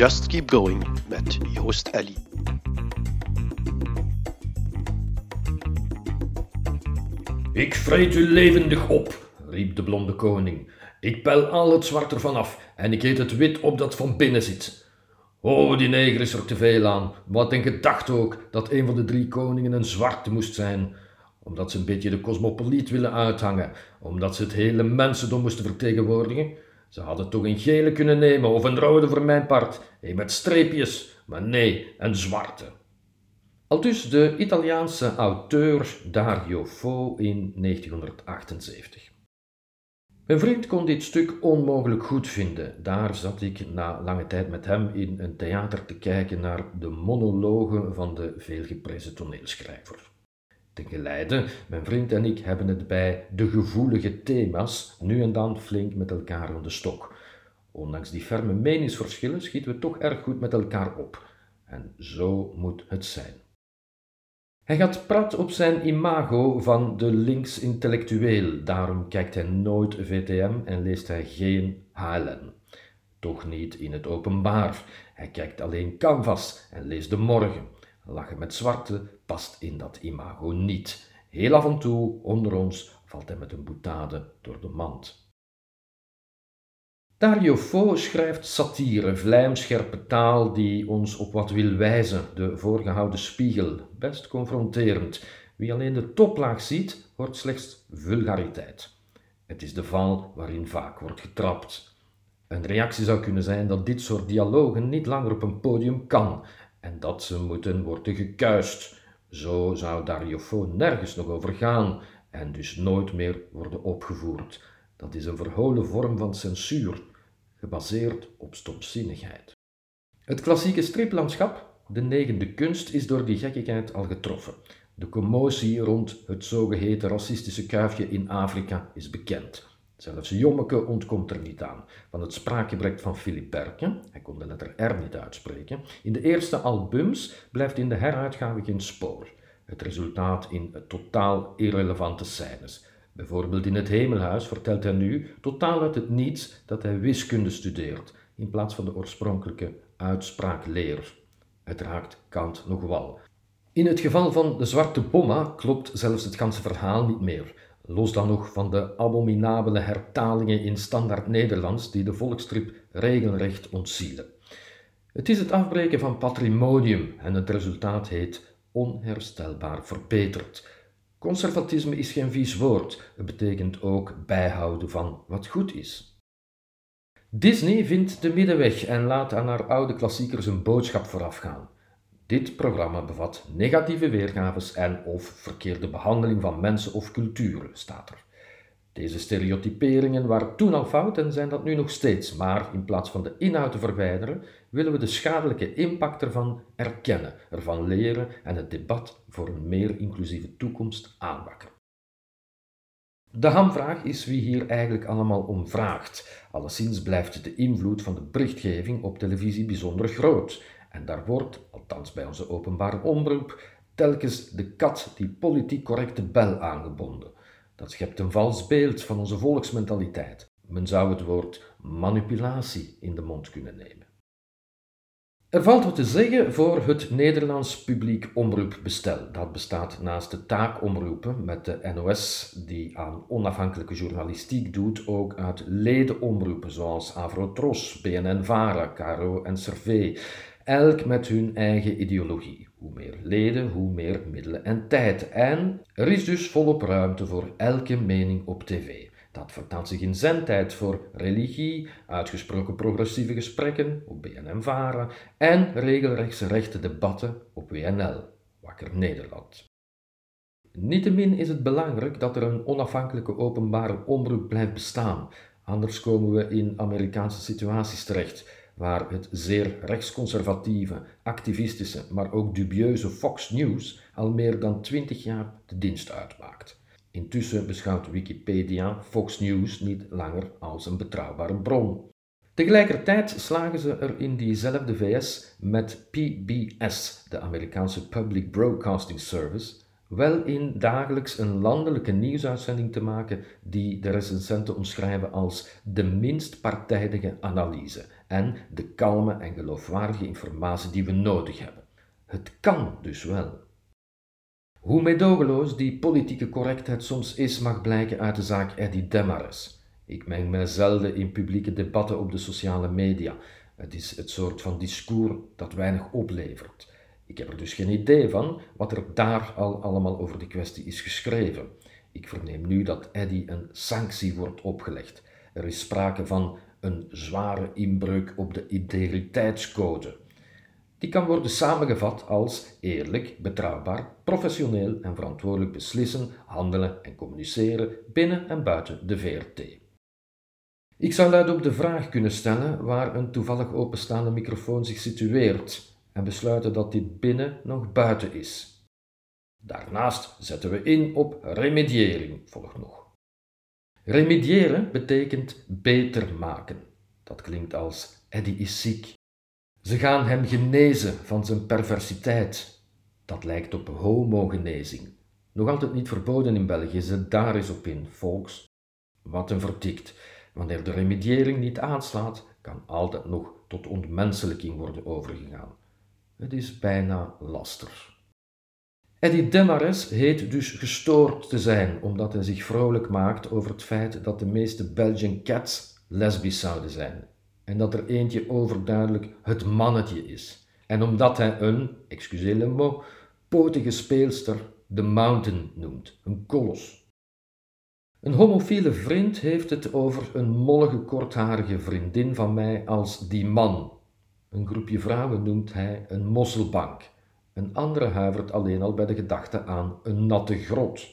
Just Keep Going met Joost Ellie. Ik vreet u levendig op, riep de blonde koning. Ik pel al het zwart ervan af en ik eet het wit op dat van binnen zit. Oh, die neger is er te veel aan. Wat een gedacht ook dat een van de drie koningen een zwarte moest zijn. Omdat ze een beetje de cosmopoliet willen uithangen, omdat ze het hele mensendom moesten vertegenwoordigen. Ze hadden toch een gele kunnen nemen of een rode voor mijn part, een met streepjes, maar nee, een zwarte. Aldus de Italiaanse auteur Dario Fo in 1978. Mijn vriend kon dit stuk onmogelijk goed vinden. Daar zat ik na lange tijd met hem in een theater te kijken naar de monologen van de veelgeprezen toneelschrijver. Geleide, mijn vriend en ik hebben het bij de gevoelige thema's nu en dan flink met elkaar aan de stok. Ondanks die ferme meningsverschillen schieten we toch erg goed met elkaar op. En zo moet het zijn. Hij gaat prat op zijn imago van de links-intellectueel, daarom kijkt hij nooit VTM en leest hij geen HLN. Toch niet in het openbaar. Hij kijkt alleen Canvas en leest de morgen. Lachen met zwarte past in dat imago niet. Heel af en toe, onder ons, valt hij met een boutade door de mand. Dario Fo schrijft satire, vlijmscherpe taal die ons op wat wil wijzen, de voorgehouden spiegel, best confronterend. Wie alleen de toplaag ziet, hoort slechts vulgariteit. Het is de val waarin vaak wordt getrapt. Een reactie zou kunnen zijn dat dit soort dialogen niet langer op een podium kan en dat ze moeten worden gekuist. Zo zou Dario Fo nergens nog over gaan en dus nooit meer worden opgevoerd. Dat is een verholen vorm van censuur gebaseerd op stomzinnigheid. Het klassieke striplandschap, de negende kunst, is door die gekkigheid al getroffen. De commotie rond het zogeheten racistische kuifje in Afrika is bekend. Zelfs Jommeke ontkomt er niet aan. Van het spraakgebrek van Philip Berken, hij kon de letter R niet uitspreken, in de eerste albums blijft in de heruitgave geen spoor. Het resultaat in totaal irrelevante scènes. Bijvoorbeeld in het Hemelhuis vertelt hij nu totaal uit het niets dat hij wiskunde studeert, in plaats van de oorspronkelijke uitspraakleer. Het raakt Kant nog wel. In het geval van de Zwarte Bomma klopt zelfs het ganse verhaal niet meer. Los dan nog van de abominabele hertalingen in standaard Nederlands die de volkstrip regelrecht ontzielen. Het is het afbreken van patrimonium en het resultaat heet onherstelbaar verbeterd. Conservatisme is geen vies woord, het betekent ook bijhouden van wat goed is. Disney vindt de middenweg en laat aan haar oude klassiekers een boodschap voorafgaan. Dit programma bevat negatieve weergaves en of verkeerde behandeling van mensen of culturen, staat er. Deze stereotyperingen waren toen al fout en zijn dat nu nog steeds, maar in plaats van de inhoud te verwijderen, willen we de schadelijke impact ervan erkennen, ervan leren en het debat voor een meer inclusieve toekomst aanwakkeren. De hamvraag is wie hier eigenlijk allemaal om vraagt. Alleszins blijft de invloed van de berichtgeving op televisie bijzonder groot. En daar wordt, althans bij onze openbare omroep, telkens de kat die politiek correcte bel aangebonden. Dat schept een vals beeld van onze volksmentaliteit. Men zou het woord manipulatie in de mond kunnen nemen. Er valt wat te zeggen voor het Nederlands publiek omroepbestel. Dat bestaat naast de taakomroepen met de NOS, die aan onafhankelijke journalistiek doet, ook uit ledenomroepen zoals Avrotros, BNN-Vara, Caro en Servé. Elk met hun eigen ideologie. Hoe meer leden, hoe meer middelen en tijd. En er is dus volop ruimte voor elke mening op tv. Dat vertaalt zich in zendtijd voor religie, uitgesproken progressieve gesprekken op BNM-Vara en regelrechtse rechte debatten op WNL, Wakker Nederland. Niettemin is het belangrijk dat er een onafhankelijke openbare omroep blijft bestaan, anders komen we in Amerikaanse situaties terecht waar het zeer rechtsconservatieve, activistische, maar ook dubieuze Fox News al meer dan twintig jaar de dienst uitmaakt. Intussen beschouwt Wikipedia Fox News niet langer als een betrouwbare bron. Tegelijkertijd slagen ze er in diezelfde VS met PBS, de Amerikaanse Public Broadcasting Service, wel in dagelijks een landelijke nieuwsuitzending te maken die de recensenten omschrijven als de minst partijdige analyse en de kalme en geloofwaardige informatie die we nodig hebben. Het kan dus wel. Hoe meedogenloos die politieke correctheid soms is, mag blijken uit de zaak Eddie Demares. Ik meng mij zelden in publieke debatten op de sociale media. Het is het soort van discours dat weinig oplevert. Ik heb er dus geen idee van wat er daar al allemaal over de kwestie is geschreven. Ik verneem nu dat Eddy een sanctie wordt opgelegd. Er is sprake van een zware inbreuk op de integriteitscode. Die kan worden samengevat als eerlijk, betrouwbaar, professioneel en verantwoordelijk beslissen, handelen en communiceren binnen en buiten de VRT. Ik zou luid op de vraag kunnen stellen waar een toevallig openstaande microfoon zich situeert en besluiten dat dit binnen nog buiten is. Daarnaast zetten we in op remediëring, volgt nog. Remediëren betekent beter maken. Dat klinkt als Eddie is ziek. Ze gaan hem genezen van zijn perversiteit. Dat lijkt op homogenezing. Nog altijd niet verboden in België, zet daar eens op in, volks. Wat een verdikt. Wanneer de remediëring niet aanslaat, kan altijd nog tot ontmenselijking worden overgegaan. Het is bijna laster. Eddie Demares heet dus gestoord te zijn, omdat hij zich vrolijk maakt over het feit dat de meeste Belgian cats lesbisch zouden zijn. En dat er eentje overduidelijk het mannetje is. En omdat hij een, excusez le mot, potige speelster de Mountain noemt, een kolos. Een homofiele vriend heeft het over een mollige kortharige vriendin van mij als die man, een groepje vrouwen noemt hij een mosselbank. Een andere huivert alleen al bij de gedachte aan een natte grot.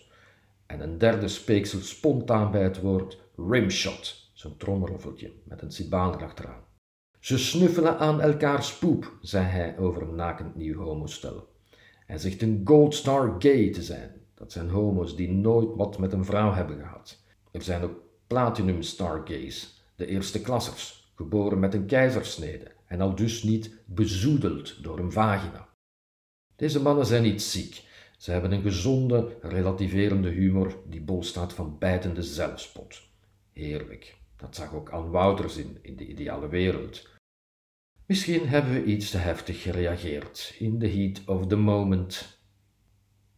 En een derde speekselt spontaan bij het woord rimshot, zo'n trommeroffeltje met een cibaal erachteraan. Ze snuffelen aan elkaars poep, zei hij over een nakend nieuw homostel. Hij zegt een gold star gay te zijn. Dat zijn homo's die nooit wat met een vrouw hebben gehad. Er zijn ook platinum star gays, de eerste klassers, geboren met een keizersnede en al dus niet bezoedeld door een vagina. Deze mannen zijn niet ziek. Ze hebben een gezonde, relativerende humor die bol staat van bijtende zelfspot. Heerlijk. Dat zag ook Ann Wouters in, in de ideale wereld. Misschien hebben we iets te heftig gereageerd, in the heat of the moment.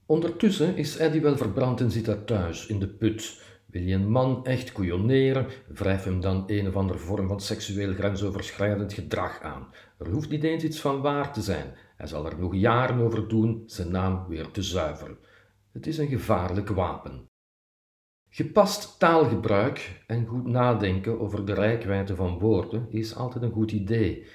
Ondertussen is Eddie wel verbrand en zit daar thuis, in de put, wil je een man echt couilloneren, wrijf hem dan een of andere vorm van seksueel grensoverschrijdend gedrag aan. Er hoeft niet eens iets van waar te zijn. Hij zal er nog jaren over doen zijn naam weer te zuiveren. Het is een gevaarlijk wapen. Gepast taalgebruik en goed nadenken over de rijkwijde van woorden is altijd een goed idee.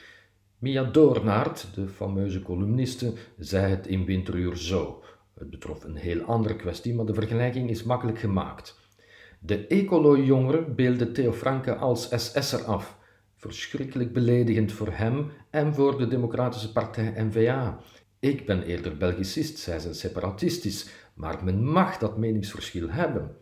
Mia Doornaert, de fameuze columniste, zei het in Winteruur zo. Het betrof een heel andere kwestie, maar de vergelijking is makkelijk gemaakt. De ecolo-jongeren beelden Theo Franke als SS'er af. Verschrikkelijk beledigend voor hem en voor de Democratische Partij N-VA. Ik ben eerder Belgicist, zij zijn separatistisch, maar men mag dat meningsverschil hebben.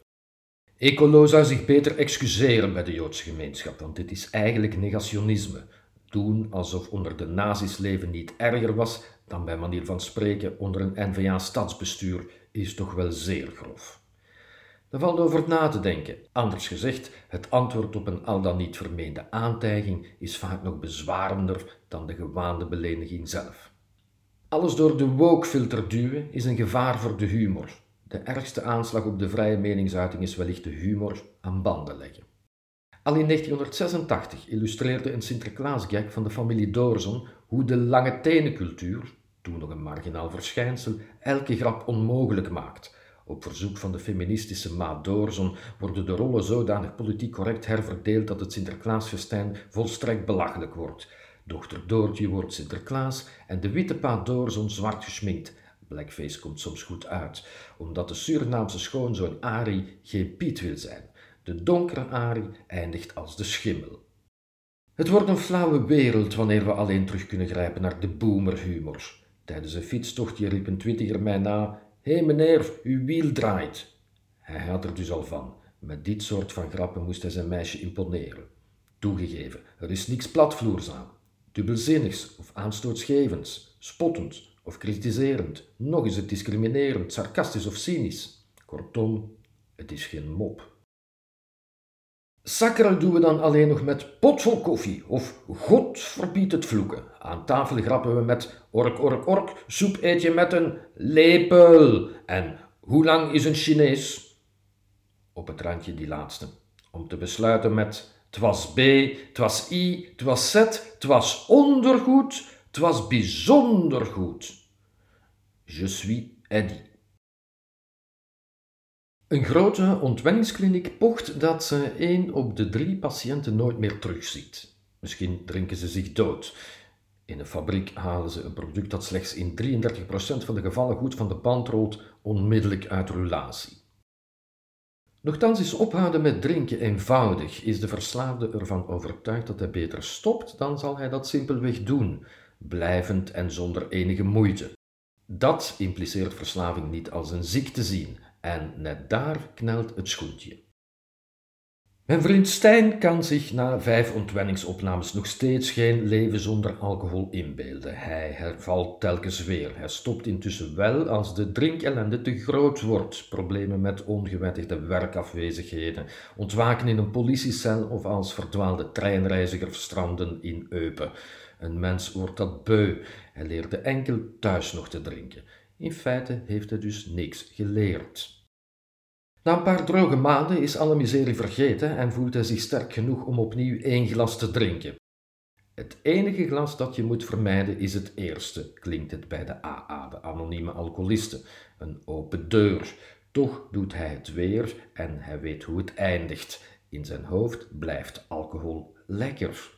Ecolo zou zich beter excuseren bij de Joodse gemeenschap, want dit is eigenlijk negationisme. Doen alsof onder de nazi's leven niet erger was dan bij manier van spreken onder een N-VA-stadsbestuur is toch wel zeer grof. Daar valt over na te denken. Anders gezegd, het antwoord op een al dan niet vermeende aantijging is vaak nog bezwarender dan de gewaande beleniging zelf. Alles door de woke-filter duwen is een gevaar voor de humor. De ergste aanslag op de vrije meningsuiting is wellicht de humor aan banden leggen. Al in 1986 illustreerde een Sinterklaasgek van de familie Doorzon hoe de lange tenencultuur, toen nog een marginaal verschijnsel, elke grap onmogelijk maakt op verzoek van de feministische Maat Doorzon worden de rollen zodanig politiek correct herverdeeld dat het Sinterklaasfestijn volstrekt belachelijk wordt. Dochter Doortje wordt Sinterklaas en de witte paat Doorzon zwart geschminkt. Blackface komt soms goed uit, omdat de Surinaamse schoonzoon Ari geen Piet wil zijn. De donkere Ari eindigt als de schimmel. Het wordt een flauwe wereld wanneer we alleen terug kunnen grijpen naar de boomerhumor. Tijdens een fietstochtje riep een twintiger mij na Hé hey meneer, uw wiel draait. Hij had er dus al van. Met dit soort van grappen moest hij zijn meisje imponeren. Toegegeven, er is niks platvloers aan. Dubbelzinnigs of aanstootsgevends, spottend of kritiserend, nog is het discriminerend, sarcastisch of cynisch. Kortom, het is geen mop. Sakkeren doen we dan alleen nog met potvol koffie of God verbiedt het vloeken. Aan tafel grappen we met ork, ork, ork, soep eet je met een lepel. En hoe lang is een Chinees? Op het randje die laatste. Om te besluiten met was B, was I, was Z, was ondergoed, was bijzonder goed. Je suis Eddie. Een grote ontwenningskliniek pocht dat ze één op de drie patiënten nooit meer terugziet. Misschien drinken ze zich dood. In een fabriek halen ze een product dat slechts in 33% van de gevallen goed van de band rolt, onmiddellijk uit roulatie. Nochtans is ophouden met drinken eenvoudig. Is de verslaafde ervan overtuigd dat hij beter stopt, dan zal hij dat simpelweg doen, blijvend en zonder enige moeite. Dat impliceert verslaving niet als een ziekte zien, en net daar knelt het schoentje. Mijn vriend Stijn kan zich na vijf ontwenningsopnames nog steeds geen leven zonder alcohol inbeelden. Hij hervalt telkens weer. Hij stopt intussen wel als de drinkellende te groot wordt. Problemen met ongewettigde werkafwezigheden, ontwaken in een politiecel of als verdwaalde treinreiziger stranden in Eupen. Een mens wordt dat beu. Hij leerde enkel thuis nog te drinken. In feite heeft hij dus niks geleerd. Na een paar droge maanden is alle miserie vergeten en voelt hij zich sterk genoeg om opnieuw één glas te drinken. Het enige glas dat je moet vermijden is het eerste, klinkt het bij de AA, de anonieme alcoholisten. Een open deur. Toch doet hij het weer en hij weet hoe het eindigt. In zijn hoofd blijft alcohol lekker.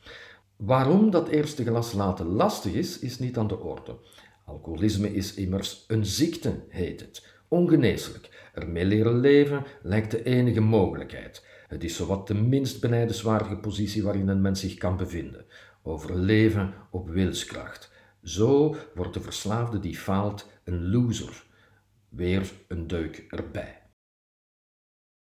Waarom dat eerste glas laten lastig is, is niet aan de orde. Alcoholisme is immers een ziekte, heet het. Ongeneeslijk. Ermee leren leven lijkt de enige mogelijkheid. Het is zowat de minst benijdenswaardige positie waarin een mens zich kan bevinden. Overleven op wilskracht. Zo wordt de verslaafde die faalt een loser. Weer een deuk erbij.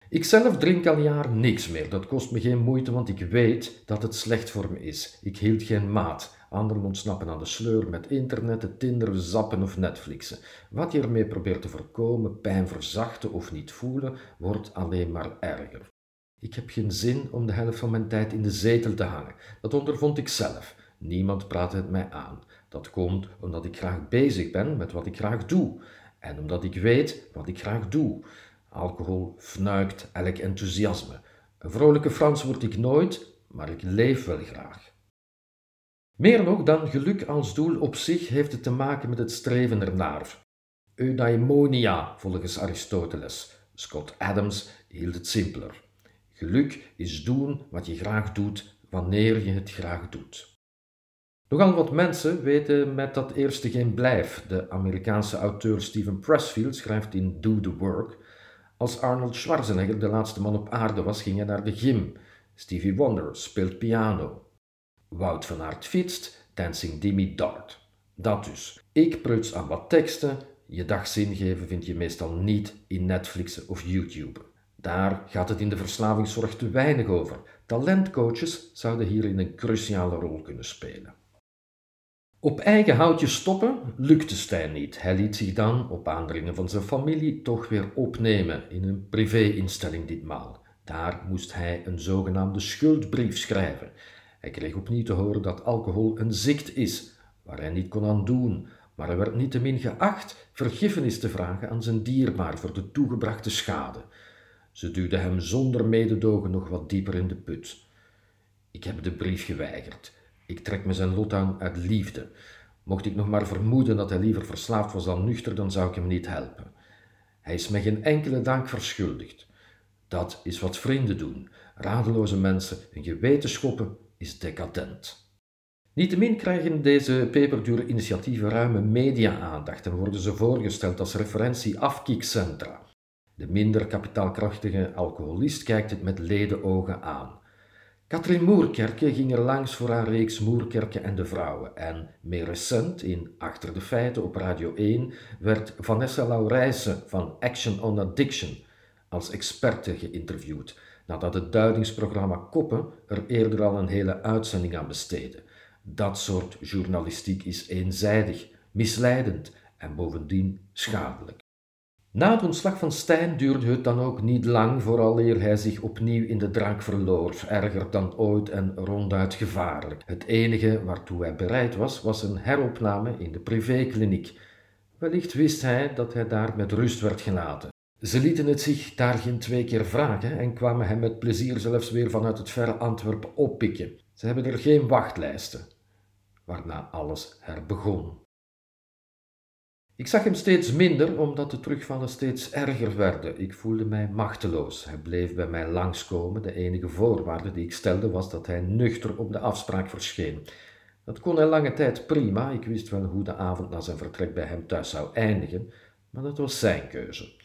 Ikzelf drink al jaar niks meer. Dat kost me geen moeite, want ik weet dat het slecht voor me is. Ik hield geen maat. Anderen ontsnappen aan de sleur met internet, Tinder, zappen of Netflixen. Wat je ermee probeert te voorkomen, pijn verzachten of niet voelen, wordt alleen maar erger. Ik heb geen zin om de helft van mijn tijd in de zetel te hangen. Dat ondervond ik zelf. Niemand praat het mij aan. Dat komt omdat ik graag bezig ben met wat ik graag doe. En omdat ik weet wat ik graag doe. Alcohol fnuikt elk enthousiasme. Een vrolijke Frans word ik nooit, maar ik leef wel graag. Meer nog dan geluk als doel op zich heeft het te maken met het streven ernaar. Eudaimonia, volgens Aristoteles. Scott Adams hield het simpeler. Geluk is doen wat je graag doet, wanneer je het graag doet. Nogal wat mensen weten met dat eerste geen blijf. De Amerikaanse auteur Stephen Pressfield schrijft in Do the Work als Arnold Schwarzenegger de laatste man op aarde was, ging hij naar de gym. Stevie Wonder speelt piano. Wout van Aert fietst, Dancing Demi Dart. Dat dus. Ik pruts aan wat teksten. Je dag zin geven vind je meestal niet in Netflix of YouTube. Daar gaat het in de verslavingszorg te weinig over. Talentcoaches zouden hierin een cruciale rol kunnen spelen. Op eigen houtje stoppen lukte Stijn niet. Hij liet zich dan, op aandringen van zijn familie, toch weer opnemen in een privéinstelling ditmaal. Daar moest hij een zogenaamde schuldbrief schrijven. Hij kreeg opnieuw te horen dat alcohol een ziekte is, waar hij niet kon aan doen, maar hij werd niettemin geacht vergiffenis te vragen aan zijn dierbaar voor de toegebrachte schade. Ze duwde hem zonder mededogen nog wat dieper in de put. Ik heb de brief geweigerd. Ik trek me zijn lot aan uit liefde. Mocht ik nog maar vermoeden dat hij liever verslaafd was dan nuchter, dan zou ik hem niet helpen. Hij is me geen enkele dank verschuldigd. Dat is wat vrienden doen. Radeloze mensen een geweten schoppen is decadent. Niettemin krijgen deze peperdure initiatieven ruime media-aandacht en worden ze voorgesteld als referentie-afkiekcentra. De minder kapitaalkrachtige alcoholist kijkt het met ledenogen aan. Katrien Moerkerke ging er langs voor haar reeks Moerkerke en de Vrouwen en meer recent, in Achter de Feiten op Radio 1, werd Vanessa Laurijsen van Action on Addiction als experte geïnterviewd, nadat het duidingsprogramma Koppen er eerder al een hele uitzending aan besteedde. Dat soort journalistiek is eenzijdig, misleidend en bovendien schadelijk. Na het ontslag van Stijn duurde het dan ook niet lang vooraleer hij zich opnieuw in de drank verloor, erger dan ooit en ronduit gevaarlijk. Het enige waartoe hij bereid was, was een heropname in de privékliniek. Wellicht wist hij dat hij daar met rust werd gelaten. Ze lieten het zich daar geen twee keer vragen en kwamen hem met plezier zelfs weer vanuit het verre Antwerpen oppikken. Ze hebben er geen wachtlijsten. Waarna alles herbegon. Ik zag hem steeds minder, omdat de terugvallen steeds erger werden. Ik voelde mij machteloos. Hij bleef bij mij langskomen. De enige voorwaarde die ik stelde was dat hij nuchter op de afspraak verscheen. Dat kon hij lange tijd prima. Ik wist wel hoe de avond na zijn vertrek bij hem thuis zou eindigen, maar dat was zijn keuze.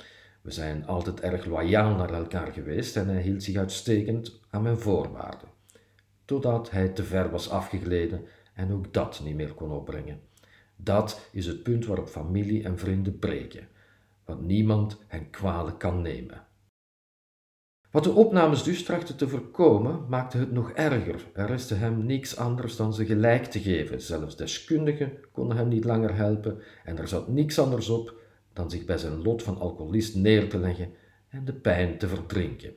We zijn altijd erg loyaal naar elkaar geweest en hij hield zich uitstekend aan mijn voorwaarden. Totdat hij te ver was afgegleden en ook dat niet meer kon opbrengen. Dat is het punt waarop familie en vrienden breken, wat niemand hen kwalijk kan nemen. Wat de opnames dus trachten te voorkomen, maakte het nog erger. Er restte hem niks anders dan ze gelijk te geven. Zelfs deskundigen konden hem niet langer helpen en er zat niks anders op dan zich bij zijn lot van alcoholist neer te leggen en de pijn te verdrinken.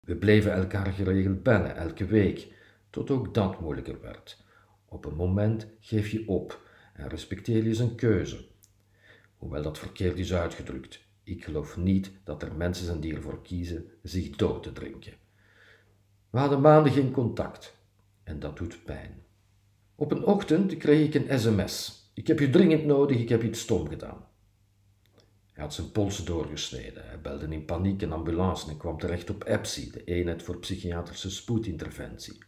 We bleven elkaar geregeld bellen, elke week, tot ook dat moeilijker werd. Op een moment geef je op en respecteer je zijn keuze. Hoewel dat verkeerd is uitgedrukt. Ik geloof niet dat er mensen zijn die ervoor kiezen zich dood te drinken. We hadden maanden geen contact en dat doet pijn. Op een ochtend kreeg ik een sms. Ik heb je dringend nodig, ik heb iets stom gedaan. Hij had zijn polsen doorgesneden. Hij belde in paniek een ambulance en kwam terecht op EPSI, de eenheid voor psychiatrische spoedinterventie.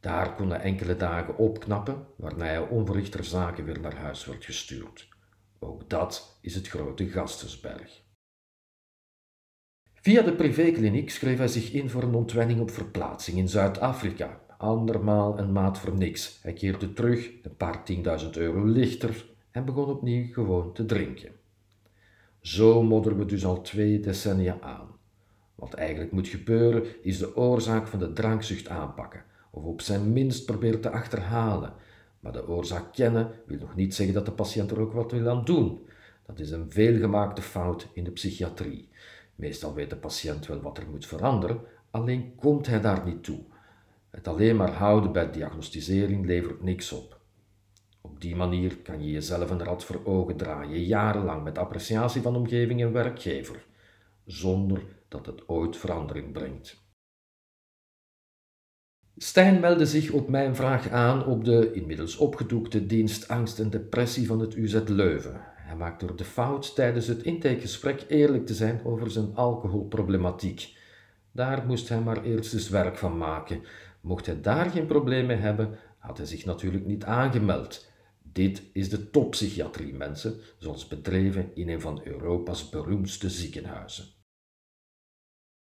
Daar kon hij enkele dagen opknappen, waarna hij onverrichter zaken weer naar huis werd gestuurd. Ook dat is het grote Gastensberg. Via de privékliniek schreef hij zich in voor een ontwenning op verplaatsing in Zuid-Afrika. Andermaal een maat voor niks. Hij keerde terug, een paar tienduizend euro lichter, en begon opnieuw gewoon te drinken. Zo modderen we dus al twee decennia aan. Wat eigenlijk moet gebeuren, is de oorzaak van de drankzucht aanpakken, of op zijn minst proberen te achterhalen. Maar de oorzaak kennen wil nog niet zeggen dat de patiënt er ook wat wil aan doen. Dat is een veelgemaakte fout in de psychiatrie. Meestal weet de patiënt wel wat er moet veranderen, alleen komt hij daar niet toe. Het alleen maar houden bij diagnostisering levert niks op. Op die manier kan je jezelf een rad voor ogen draaien, jarenlang met appreciatie van omgeving en werkgever, zonder dat het ooit verandering brengt. Stijn meldde zich op mijn vraag aan op de inmiddels opgedoekte dienst Angst en Depressie van het UZ Leuven. Hij maakte er de fout tijdens het intakegesprek eerlijk te zijn over zijn alcoholproblematiek. Daar moest hij maar eerst eens werk van maken. Mocht hij daar geen probleem mee hebben, had hij zich natuurlijk niet aangemeld. Dit is de toppsychiatrie, mensen, zoals bedreven in een van Europa's beroemdste ziekenhuizen.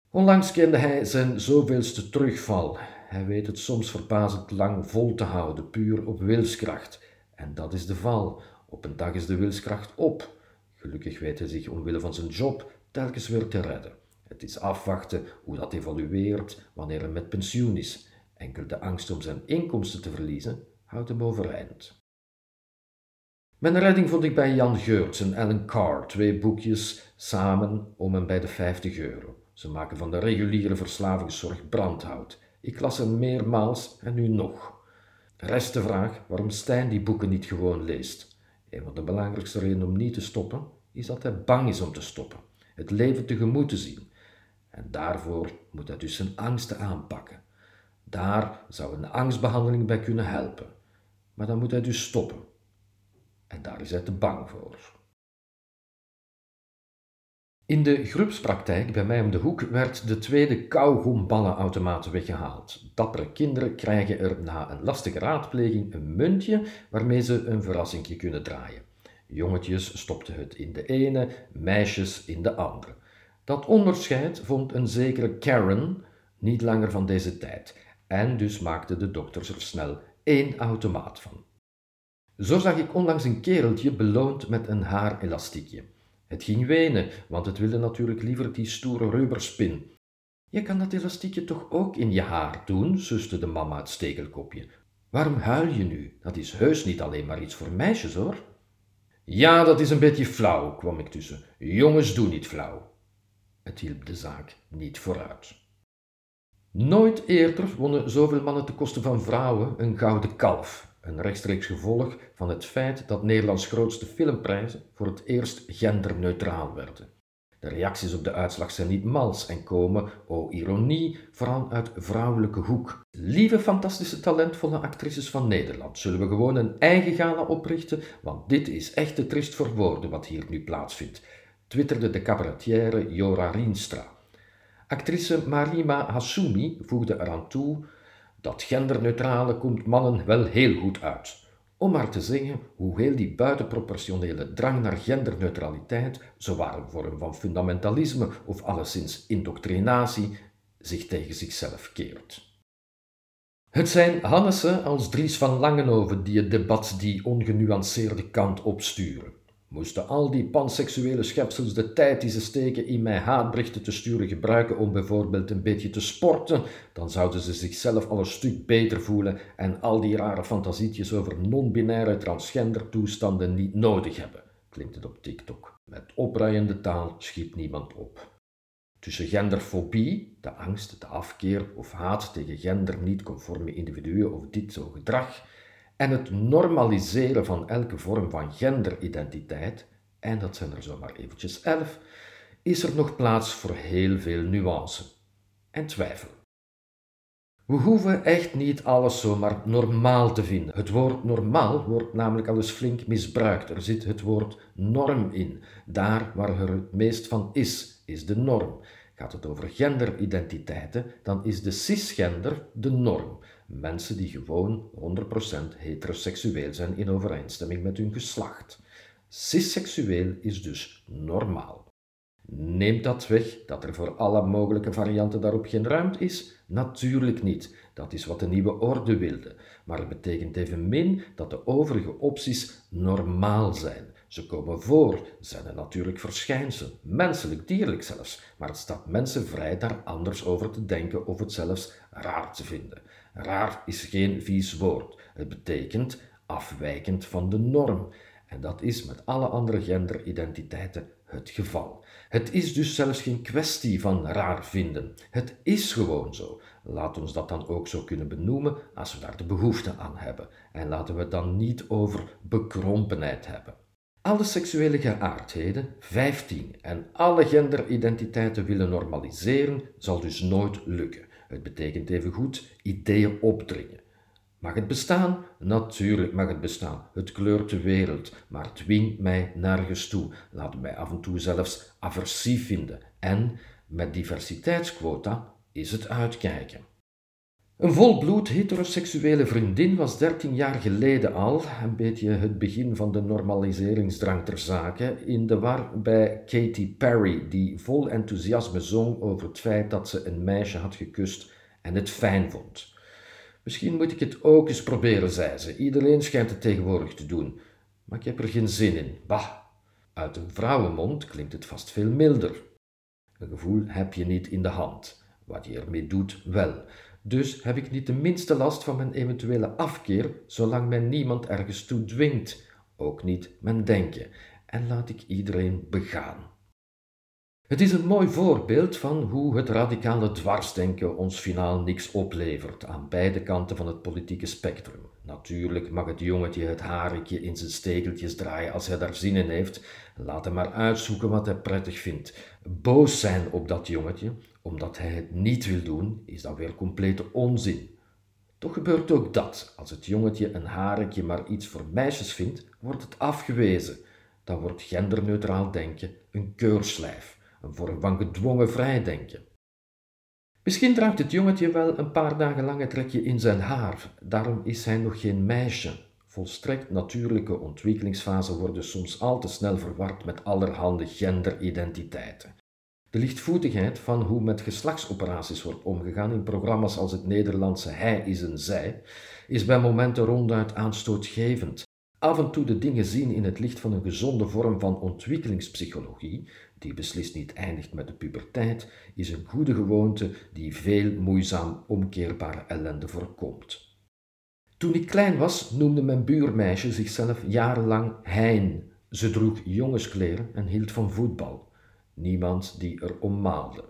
Onlangs kende hij zijn zoveelste terugval. Hij weet het soms verbazend lang vol te houden, puur op wilskracht. En dat is de val. Op een dag is de wilskracht op. Gelukkig weet hij zich omwille van zijn job telkens weer te redden. Het is afwachten hoe dat evolueert wanneer hij met pensioen is. Enkel de angst om zijn inkomsten te verliezen houdt hem overeind. Mijn redding vond ik bij Jan Geurts en Ellen Carr, twee boekjes samen om en bij de 50 euro. Ze maken van de reguliere verslavingszorg brandhout. Ik las er meermaals en nu nog. Rest de vraag waarom Stijn die boeken niet gewoon leest. Een van de belangrijkste redenen om niet te stoppen is dat hij bang is om te stoppen, het leven tegemoet te zien. En daarvoor moet hij dus zijn angsten aanpakken. Daar zou een angstbehandeling bij kunnen helpen. Maar dan moet hij dus stoppen. En daar is hij te bang voor. In de groepspraktijk bij mij om de hoek werd de tweede kauwgomballenautomaat weggehaald. Dappere kinderen krijgen er na een lastige raadpleging een muntje waarmee ze een verrassingje kunnen draaien. Jongetjes stopten het in de ene, meisjes in de andere. Dat onderscheid vond een zekere Karen niet langer van deze tijd en dus maakten de dokters er snel één automaat van. Zo zag ik onlangs een kereltje beloond met een haarelastiekje. Het ging wenen, want het wilde natuurlijk liever die stoere rubberspin. Je kan dat elastiekje toch ook in je haar doen, suste de mama het stekelkopje. Waarom huil je nu? Dat is heus niet alleen maar iets voor meisjes, hoor. Ja, dat is een beetje flauw, kwam ik tussen. Jongens doen niet flauw. Het hielp de zaak niet vooruit. Nooit eerder wonnen zoveel mannen ten koste van vrouwen een gouden kalf, een rechtstreeks gevolg van het feit dat Nederlands grootste filmprijzen voor het eerst genderneutraal werden. De reacties op de uitslag zijn niet mals en komen, o ironie, vooral uit vrouwelijke hoek. Lieve fantastische talentvolle actrices van Nederland, zullen we gewoon een eigen gala oprichten, want dit is echt te trist voor woorden wat hier nu plaatsvindt, twitterde de cabaretière Jora Rienstra. Actrice Marima Hassoumi voegde eraan toe dat genderneutrale komt mannen wel heel goed uit. Om maar te zeggen hoe heel die buitenproportionele drang naar genderneutraliteit, zowel een vorm van fundamentalisme of alleszins indoctrinatie, zich tegen zichzelf keert. Het zijn Hannessen als Dries van Langenhoven die het debat die ongenuanceerde kant opsturen. Moesten al die panseksuele schepsels de tijd die ze steken in mij haatberichten te sturen gebruiken om bijvoorbeeld een beetje te sporten, dan zouden ze zichzelf al een stuk beter voelen en al die rare fantasietjes over non-binaire transgender toestanden niet nodig hebben, klinkt het op TikTok. Met opruiende taal schiet niemand op. Tussen genderfobie, de angst, de afkeer of haat tegen gender niet conforme individuen of dit zo gedrag, en het normaliseren van elke vorm van genderidentiteit, en dat zijn er zomaar eventjes elf, is er nog plaats voor heel veel nuance en twijfel. We hoeven echt niet alles zomaar normaal te vinden. Het woord normaal wordt namelijk al eens flink misbruikt. Er zit het woord norm in. Daar waar er het meest van is, is de norm. Gaat het over genderidentiteiten, dan is de cisgender de norm. Mensen die gewoon 100% heteroseksueel zijn in overeenstemming met hun geslacht. Cisseksueel is dus normaal. Neemt dat weg dat er voor alle mogelijke varianten daarop geen ruimte is? Natuurlijk niet. Dat is wat de nieuwe orde wilde. Maar het betekent evenmin dat de overige opties normaal zijn. Ze komen voor, zijn natuurlijk verschijnsel, menselijk, dierlijk zelfs, maar het staat mensen vrij daar anders over te denken of het zelfs raar te vinden. Raar is geen vies woord. Het betekent afwijkend van de norm. En dat is met alle andere genderidentiteiten het geval. Het is dus zelfs geen kwestie van raar vinden. Het is gewoon zo. Laat ons dat dan ook zo kunnen benoemen als we daar de behoefte aan hebben. En laten we het dan niet over bekrompenheid hebben. Alle seksuele geaardheden, 15, en alle genderidentiteiten willen normaliseren, zal dus nooit lukken. Het betekent evengoed ideeën opdringen. Mag het bestaan? Natuurlijk mag het bestaan. Het kleurt de wereld, maar dwingt mij nergens toe. Laat mij af en toe zelfs aversief vinden. En met diversiteitsquota is het uitkijken. Een volbloed heteroseksuele vriendin was dertien jaar geleden al, een beetje het begin van de normaliseringsdrang ter zake, in de war bij Katy Perry, die vol enthousiasme zong over het feit dat ze een meisje had gekust en het fijn vond. Misschien moet ik het ook eens proberen, zei ze. Iedereen schijnt het tegenwoordig te doen, maar ik heb er geen zin in. Bah, uit een vrouwenmond klinkt het vast veel milder. Een gevoel heb je niet in de hand, wat je ermee doet wel. Dus heb ik niet de minste last van mijn eventuele afkeer, zolang men niemand ergens toe dwingt, ook niet mijn denken, en laat ik iedereen begaan. Het is een mooi voorbeeld van hoe het radicale dwarsdenken ons finaal niks oplevert aan beide kanten van het politieke spectrum. Natuurlijk mag het jongetje het harekje in zijn stekeltjes draaien als hij daar zin in heeft. Laat hem maar uitzoeken wat hij prettig vindt. Boos zijn op dat jongetje, omdat hij het niet wil doen, is dan weer complete onzin. Toch gebeurt ook dat. Als het jongetje een harekje maar iets voor meisjes vindt, wordt het afgewezen. Dan wordt genderneutraal denken een keurslijf, een vorm van gedwongen vrijdenken. Misschien draagt het jongetje wel een paar dagen lang het trekje in zijn haar, daarom is hij nog geen meisje. Volstrekt natuurlijke ontwikkelingsfasen worden soms al te snel verward met allerhande genderidentiteiten. De lichtvoetigheid van hoe met geslachtsoperaties wordt omgegaan in programma's als het Nederlandse Hij is een Zij, is bij momenten ronduit aanstootgevend. Af en toe de dingen zien in het licht van een gezonde vorm van ontwikkelingspsychologie, die beslist niet eindigt met de puberteit, is een goede gewoonte die veel moeizaam omkeerbare ellende voorkomt. Toen ik klein was, noemde mijn buurmeisje zichzelf jarenlang Hein. Ze droeg jongenskleren en hield van voetbal. Niemand die er om maalde.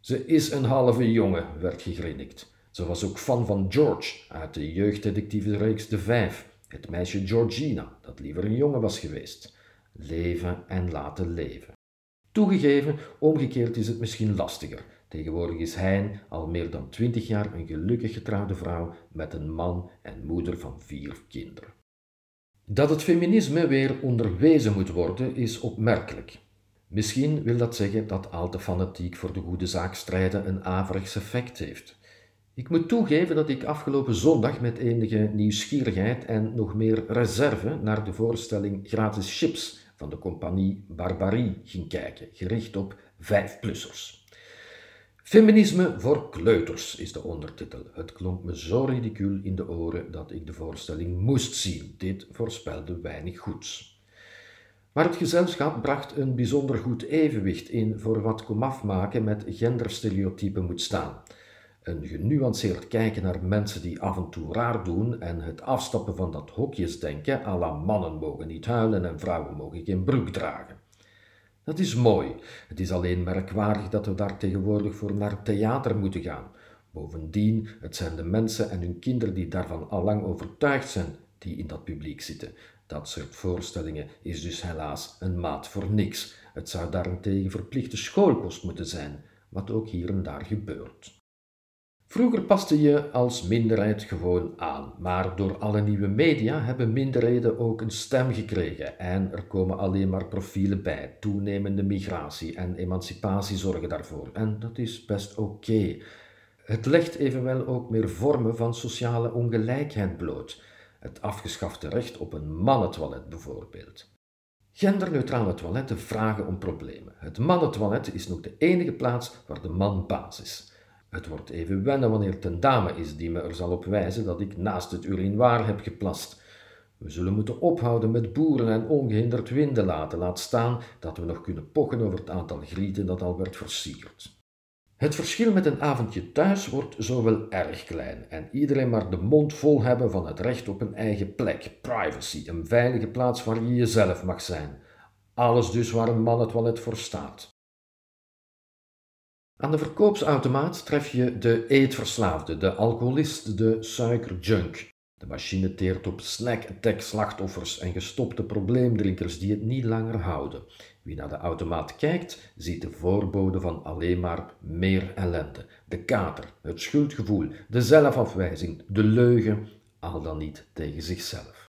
Ze is een halve jongen, werd gegrinnikt. Ze was ook fan van George uit de jeugddetectivereeks De Vijf, het meisje Georgina, dat liever een jongen was geweest. Leven en laten leven. Toegegeven, omgekeerd is het misschien lastiger. Tegenwoordig is Hein al meer dan twintig jaar een gelukkig getrouwde vrouw met een man en moeder van vier kinderen. Dat het feminisme weer onderwezen moet worden, is opmerkelijk. Misschien wil dat zeggen dat al te fanatiek voor de goede zaak strijden een averechts effect heeft. Ik moet toegeven dat ik afgelopen zondag met enige nieuwsgierigheid en nog meer reserve naar de voorstelling Gratis Chips van de compagnie Barbarie ging kijken, gericht op vijfplussers. Feminisme voor kleuters is de ondertitel. Het klonk me zo ridicuul in de oren dat ik de voorstelling moest zien. Dit voorspelde weinig goeds. Maar het gezelschap bracht een bijzonder goed evenwicht in voor wat komaf maken met genderstereotypen moet staan. Een genuanceerd kijken naar mensen die af en toe raar doen en het afstappen van dat hokjesdenken à la mannen mogen niet huilen en vrouwen mogen geen broek dragen. Dat is mooi. Het is alleen merkwaardig dat we daar tegenwoordig voor naar theater moeten gaan. Bovendien, het zijn de mensen en hun kinderen die daarvan allang overtuigd zijn, die in dat publiek zitten. Dat soort voorstellingen is dus helaas een maat voor niks. Het zou daarentegen verplichte schoolkost moeten zijn, wat ook hier en daar gebeurt. Vroeger paste je als minderheid gewoon aan, maar door alle nieuwe media hebben minderheden ook een stem gekregen en er komen alleen maar profielen bij. Toenemende migratie en emancipatie zorgen daarvoor en dat is best oké. Het legt evenwel ook meer vormen van sociale ongelijkheid bloot. Het afgeschafte recht op een mannentoilet bijvoorbeeld. Genderneutrale toiletten vragen om problemen. Het mannentoilet is nog de enige plaats waar de man baas is. Het wordt even wennen wanneer het een dame is die me er zal op wijzen dat ik naast het urinoir heb geplast. We zullen moeten ophouden met boeren en ongehinderd winden laten, laat staan dat we nog kunnen pochen over het aantal grieten dat al werd versierd. Het verschil met een avondje thuis wordt zo wel erg klein en iedereen maar de mond vol hebben van het recht op een eigen plek, privacy, een veilige plaats waar je jezelf mag zijn. Alles dus waar een man het toilet voor staat. Aan de verkoopsautomaat tref je de eetverslaafde, de alcoholist, de suikerjunk. De machine teert op snack-attack-slachtoffers en gestopte probleemdrinkers die het niet langer houden. Wie naar de automaat kijkt, ziet de voorbode van alleen maar meer ellende. De kater, het schuldgevoel, de zelfafwijzing, de leugen, al dan niet tegen zichzelf.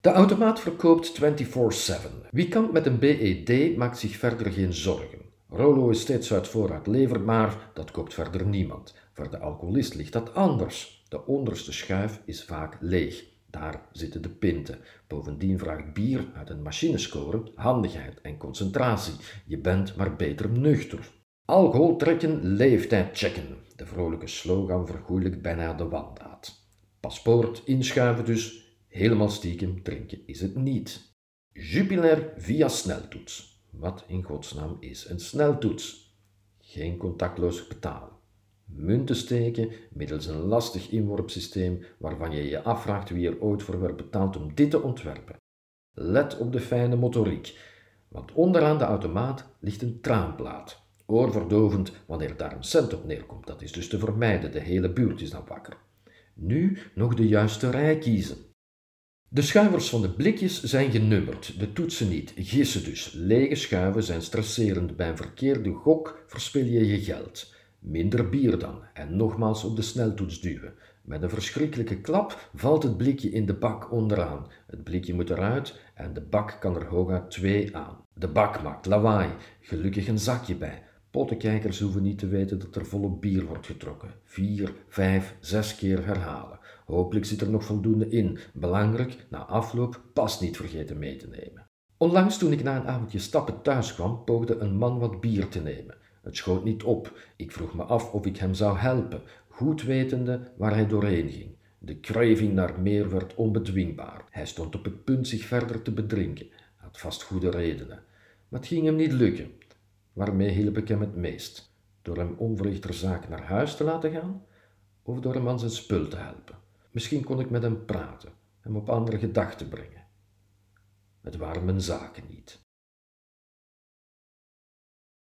De automaat verkoopt 24-7. Wie kan met een BED maakt zich verder geen zorgen. Rolo is steeds uit voorraad lever, maar dat koopt verder niemand. Voor de alcoholist ligt dat anders. De onderste schuif is vaak leeg. Daar zitten de pinten. Bovendien vraagt bier uit een machinescore handigheid en concentratie. Je bent maar beter nuchter. Alcohol trekken, leeftijd checken. De vrolijke slogan vergoeilijkt bijna de wandaad. Paspoort inschuiven dus, helemaal stiekem drinken is het niet. Jupiler via sneltoets. Wat in godsnaam is een sneltoets? Geen contactloos betalen. Munten steken middels een lastig inworpsysteem waarvan je je afvraagt wie er ooit voor werd betaald om dit te ontwerpen. Let op de fijne motoriek, want onderaan de automaat ligt een traanplaat. Oorverdovend wanneer daar een cent op neerkomt, dat is dus te vermijden, de hele buurt is dan wakker. Nu nog de juiste rij kiezen. De schuivers van de blikjes zijn genummerd, de toetsen niet, gissen dus. Lege schuiven zijn stresserend, bij een verkeerde gok verspil je je geld. Minder bier dan, en nogmaals op de sneltoets duwen. Met een verschrikkelijke klap valt het blikje in de bak onderaan. Het blikje moet eruit en de bak kan er hooguit twee aan. De bak maakt lawaai, gelukkig een zakje bij. Pottenkijkers hoeven niet te weten dat er volop bier wordt getrokken. Vier, vijf, zes keer herhalen. Hopelijk zit er nog voldoende in. Belangrijk, na afloop pas niet vergeten mee te nemen. Onlangs toen ik na een avondje stappen thuis kwam, poogde een man wat bier te nemen. Het schoot niet op. Ik vroeg me af of ik hem zou helpen, goed wetende waar hij doorheen ging. De craving naar meer werd onbedwingbaar. Hij stond op het punt zich verder te bedrinken. Had vast goede redenen. Maar het ging hem niet lukken. Waarmee hielp ik hem het meest? Door hem onverrichter zaak naar huis te laten gaan of door hem aan zijn spul te helpen? Misschien kon ik met hem praten, hem op andere gedachten brengen. Het waren mijn zaken niet.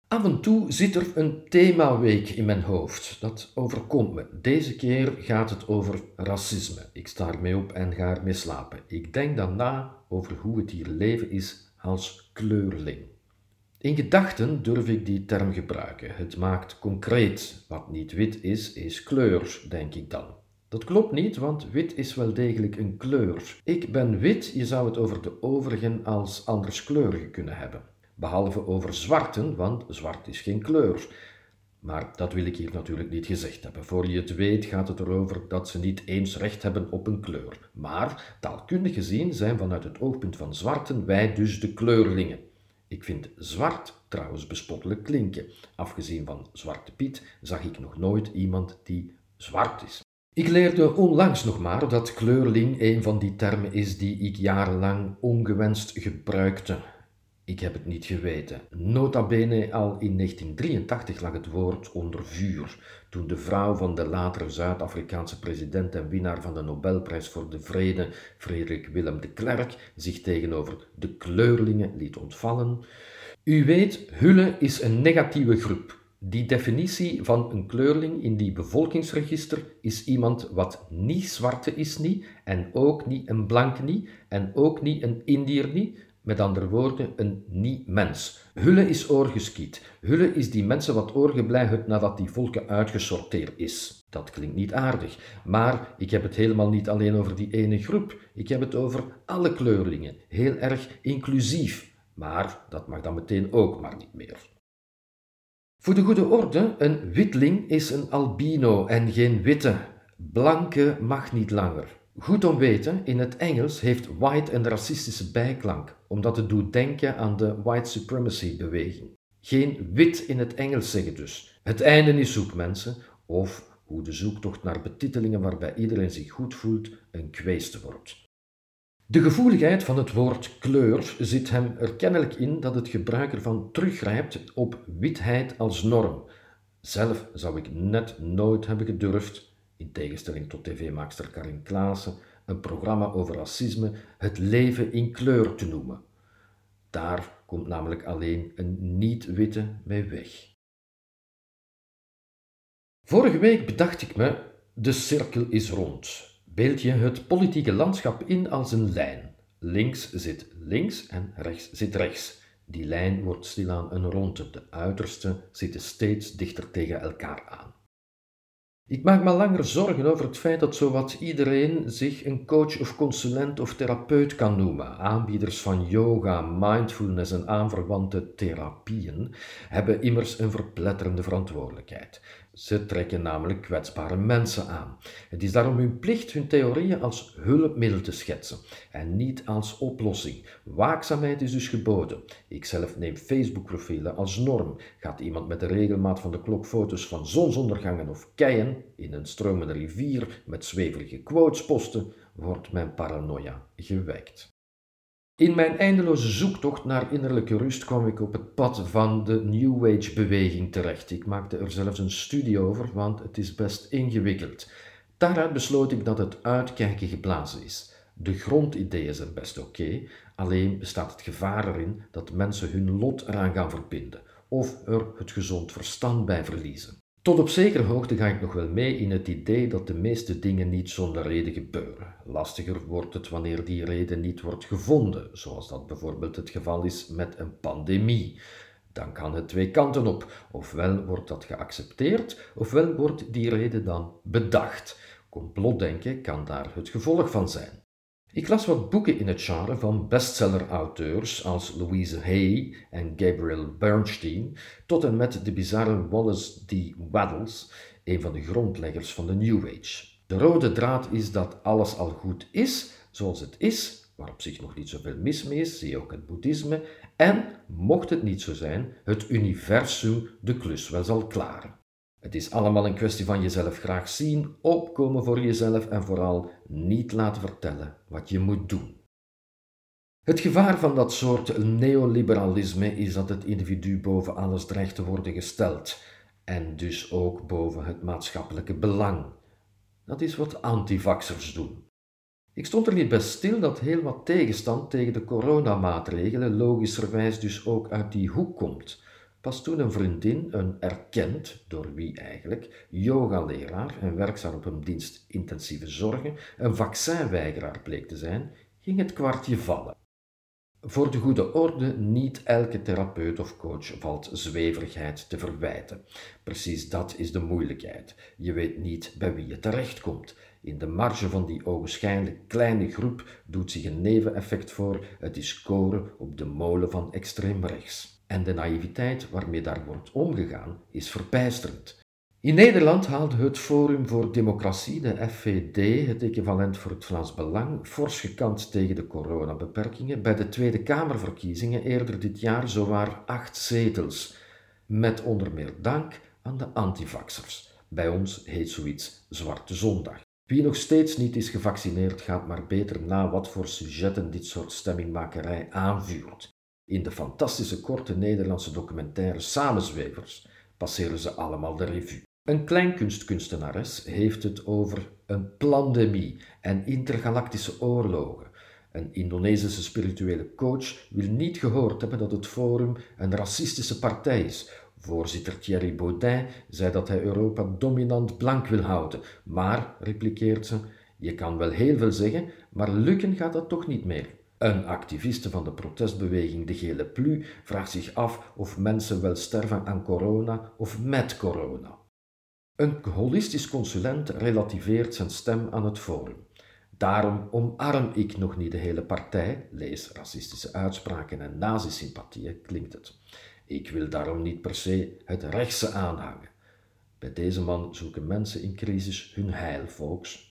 Af en toe zit er een themaweek in mijn hoofd. Dat overkomt me. Deze keer gaat het over racisme. Ik sta ermee op en ga ermee slapen. Ik denk dan na over hoe het hier leven is als kleurling. In gedachten durf ik die term gebruiken. Het maakt concreet. Wat niet wit is, is kleur, denk ik dan. Dat klopt niet, want wit is wel degelijk een kleur. Ik ben wit, je zou het over de overigen als anderskleurige kunnen hebben. Behalve over zwarten, want zwart is geen kleur. Maar dat wil ik hier natuurlijk niet gezegd hebben. Voor je het weet gaat het erover dat ze niet eens recht hebben op een kleur. Maar taalkundig gezien zijn vanuit het oogpunt van zwarten wij dus de kleurlingen. Ik vind zwart trouwens bespottelijk klinken. Afgezien van Zwarte Piet zag ik nog nooit iemand die zwart is. Ik leerde onlangs nog maar dat kleurling een van die termen is die ik jarenlang ongewenst gebruikte. Ik heb het niet geweten. Nota bene al in 1983 lag het woord onder vuur, toen de vrouw van de latere Zuid-Afrikaanse president en winnaar van de Nobelprijs voor de Vrede, Frederik Willem de Klerk, zich tegenover de kleurlingen liet ontvallen. U weet, Hulle is een negatieve groep. Die definitie van een kleurling in die bevolkingsregister is iemand wat niet zwarte is niet, en ook niet een blanke niet, en ook niet een Indiër niet, met andere woorden, een niet-mens. Hulle is oorgeskiet. Hulle is die mensen wat oorgebleven nadat die volken uitgesorteerd is. Dat klinkt niet aardig, maar ik heb het helemaal niet alleen over die ene groep. Ik heb het over alle kleurlingen. Heel erg inclusief. Maar dat mag dan meteen ook maar niet meer. Voor de goede orde, een witling is een albino en geen witte. Blanke mag niet langer. Goed om weten, in het Engels heeft white een racistische bijklank, omdat het doet denken aan de white supremacy beweging. Geen wit in het Engels zeggen dus. Het einde is zoek, mensen, of hoe de zoektocht naar betitelingen waarbij iedereen zich goed voelt een kweeste wordt. De gevoeligheid van het woord kleur zit hem er kennelijk in dat het gebruik ervan teruggrijpt op witheid als norm. Zelf zou ik net nooit hebben gedurfd in tegenstelling tot tv-maakster Karin Klaassen, een programma over racisme het leven in kleur te noemen. Daar komt namelijk alleen een niet-witte mee weg. Vorige week bedacht ik me, de cirkel is rond. Beeld je het politieke landschap in als een lijn. Links zit links en rechts zit rechts. Die lijn wordt stilaan een ronde. De uitersten zitten steeds dichter tegen elkaar aan. Ik maak me langer zorgen over het feit dat zowat iedereen zich een coach of consulent of therapeut kan noemen. Aanbieders van yoga, mindfulness en aanverwante therapieën hebben immers een verpletterende verantwoordelijkheid. Ze trekken namelijk kwetsbare mensen aan. Het is daarom hun plicht hun theorieën als hulpmiddel te schetsen en niet als oplossing. Waakzaamheid is dus geboden. Ik zelf neem Facebook-profielen als norm. Gaat iemand met de regelmaat van de klok foto's van zonsondergangen of keien in een stromende rivier met zweverige quotes posten, wordt mijn paranoia gewekt. In mijn eindeloze zoektocht naar innerlijke rust kwam ik op het pad van de New Age-beweging terecht. Ik maakte er zelfs een studie over, want het is best ingewikkeld. Daaruit besloot ik dat het uitkijken geblazen is. De grondideeën zijn best oké, alleen bestaat het gevaar erin dat mensen hun lot eraan gaan verbinden of er het gezond verstand bij verliezen. Tot op zekere hoogte ga ik nog wel mee in het idee dat de meeste dingen niet zonder reden gebeuren. Lastiger wordt het wanneer die reden niet wordt gevonden, zoals dat bijvoorbeeld het geval is met een pandemie. Dan kan het twee kanten op. Ofwel wordt dat geaccepteerd, ofwel wordt die reden dan bedacht. Complotdenken kan daar het gevolg van zijn. Ik las wat boeken in het genre van bestseller-auteurs als Louise Hay en Gabriel Bernstein, tot en met de bizarre Wallace D. Waddles, een van de grondleggers van de New Age. De rode draad is dat alles al goed is zoals het is, waar op zich nog niet zoveel mis mee is, zie je ook het boeddhisme, en, mocht het niet zo zijn, het universum de klus wel zal klaren. Het is allemaal een kwestie van jezelf graag zien, opkomen voor jezelf en vooral niet laten vertellen wat je moet doen. Het gevaar van dat soort neoliberalisme is dat het individu boven alles dreigt te worden gesteld en dus ook boven het maatschappelijke belang. Dat is wat antivaxers doen. Ik stond er niet bij stil dat heel wat tegenstand tegen de coronamaatregelen logischerwijs dus ook uit die hoek komt. Pas toen een vriendin, een erkend, door wie eigenlijk, yogaleraar en werkzaam op een dienst intensieve zorgen, een vaccinweigeraar bleek te zijn, ging het kwartje vallen. Voor de goede orde, niet elke therapeut of coach valt zweverigheid te verwijten. Precies dat is de moeilijkheid. Je weet niet bij wie je terechtkomt. In de marge van die ogenschijnlijk kleine groep doet zich een neveneffect voor, het is scoren op de molen van extreem rechts. En de naïviteit waarmee daar wordt omgegaan is verbijsterend. In Nederland haalde het Forum voor Democratie, de FVD, het equivalent voor het Vlaams Belang, fors gekant tegen de coronabeperkingen bij de Tweede Kamerverkiezingen eerder dit jaar zowaar acht zetels, met onder meer dank aan de antivaxers. Bij ons heet zoiets Zwarte Zondag. Wie nog steeds niet is gevaccineerd, gaat maar beter na wat voor sujetten dit soort stemmingmakerij aanvuurt. In de fantastische korte Nederlandse documentaire Samenzwevers passeren ze allemaal de revue. Een kleinkunstkunstenares heeft het over een pandemie en intergalactische oorlogen. Een Indonesische spirituele coach wil niet gehoord hebben dat het Forum een racistische partij is. Voorzitter Thierry Baudin zei dat hij Europa dominant blank wil houden. Maar, replikeert ze, je kan wel heel veel zeggen, maar lukken gaat dat toch niet meer. Een activiste van de protestbeweging De Gele Plu vraagt zich af of mensen wel sterven aan corona of met corona. Een holistisch consulent relativeert zijn stem aan het forum. Daarom omarm ik nog niet de hele partij, lees racistische uitspraken en nazisympathieën, klinkt het. Ik wil daarom niet per se het rechtse aanhangen. Bij deze man zoeken mensen in crisis hun heil, volks.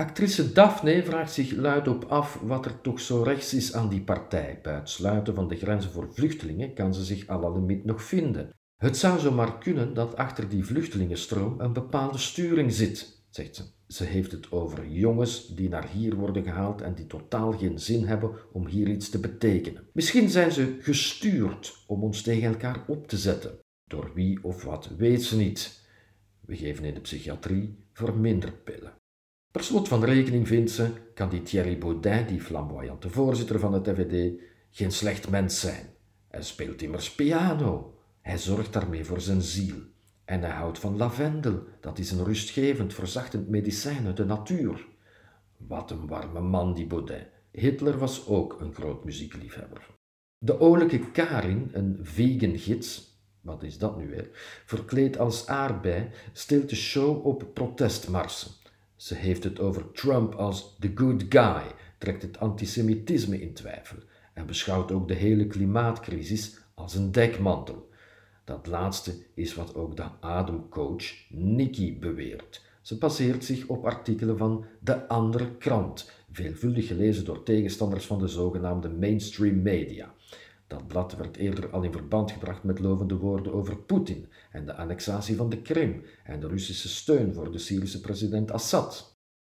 Actrice Daphne vraagt zich luidop af wat er toch zo rechts is aan die partij. Bij het sluiten van de grenzen voor vluchtelingen kan ze zich la limiet nog vinden. Het zou zomaar kunnen dat achter die vluchtelingenstroom een bepaalde sturing zit, zegt ze. Ze heeft het over jongens die naar hier worden gehaald en die totaal geen zin hebben om hier iets te betekenen. Misschien zijn ze gestuurd om ons tegen elkaar op te zetten. Door wie of wat weet ze niet. We geven in de psychiatrie verminderpillen. Per slot van rekening vindt ze, kan die Thierry Baudin, die flamboyante voorzitter van het FVD, geen slecht mens zijn. Hij speelt immers piano. Hij zorgt daarmee voor zijn ziel. En hij houdt van lavendel, dat is een rustgevend, verzachtend medicijn uit de natuur. Wat een warme man, die Baudin. Hitler was ook een groot muziekliefhebber. De olijke Karin, een vegan gids, wat is dat nu weer, verkleed als aardbei, stilt de show op protestmarsen. Ze heeft het over Trump als the good guy, trekt het antisemitisme in twijfel en beschouwt ook de hele klimaatcrisis als een dekmantel. Dat laatste is wat ook de ademcoach Nikki beweert. Ze baseert zich op artikelen van De Andere Krant, veelvuldig gelezen door tegenstanders van de zogenaamde mainstream media. Dat blad werd eerder al in verband gebracht met lovende woorden over Poetin en de annexatie van de Krim en de Russische steun voor de Syrische president Assad.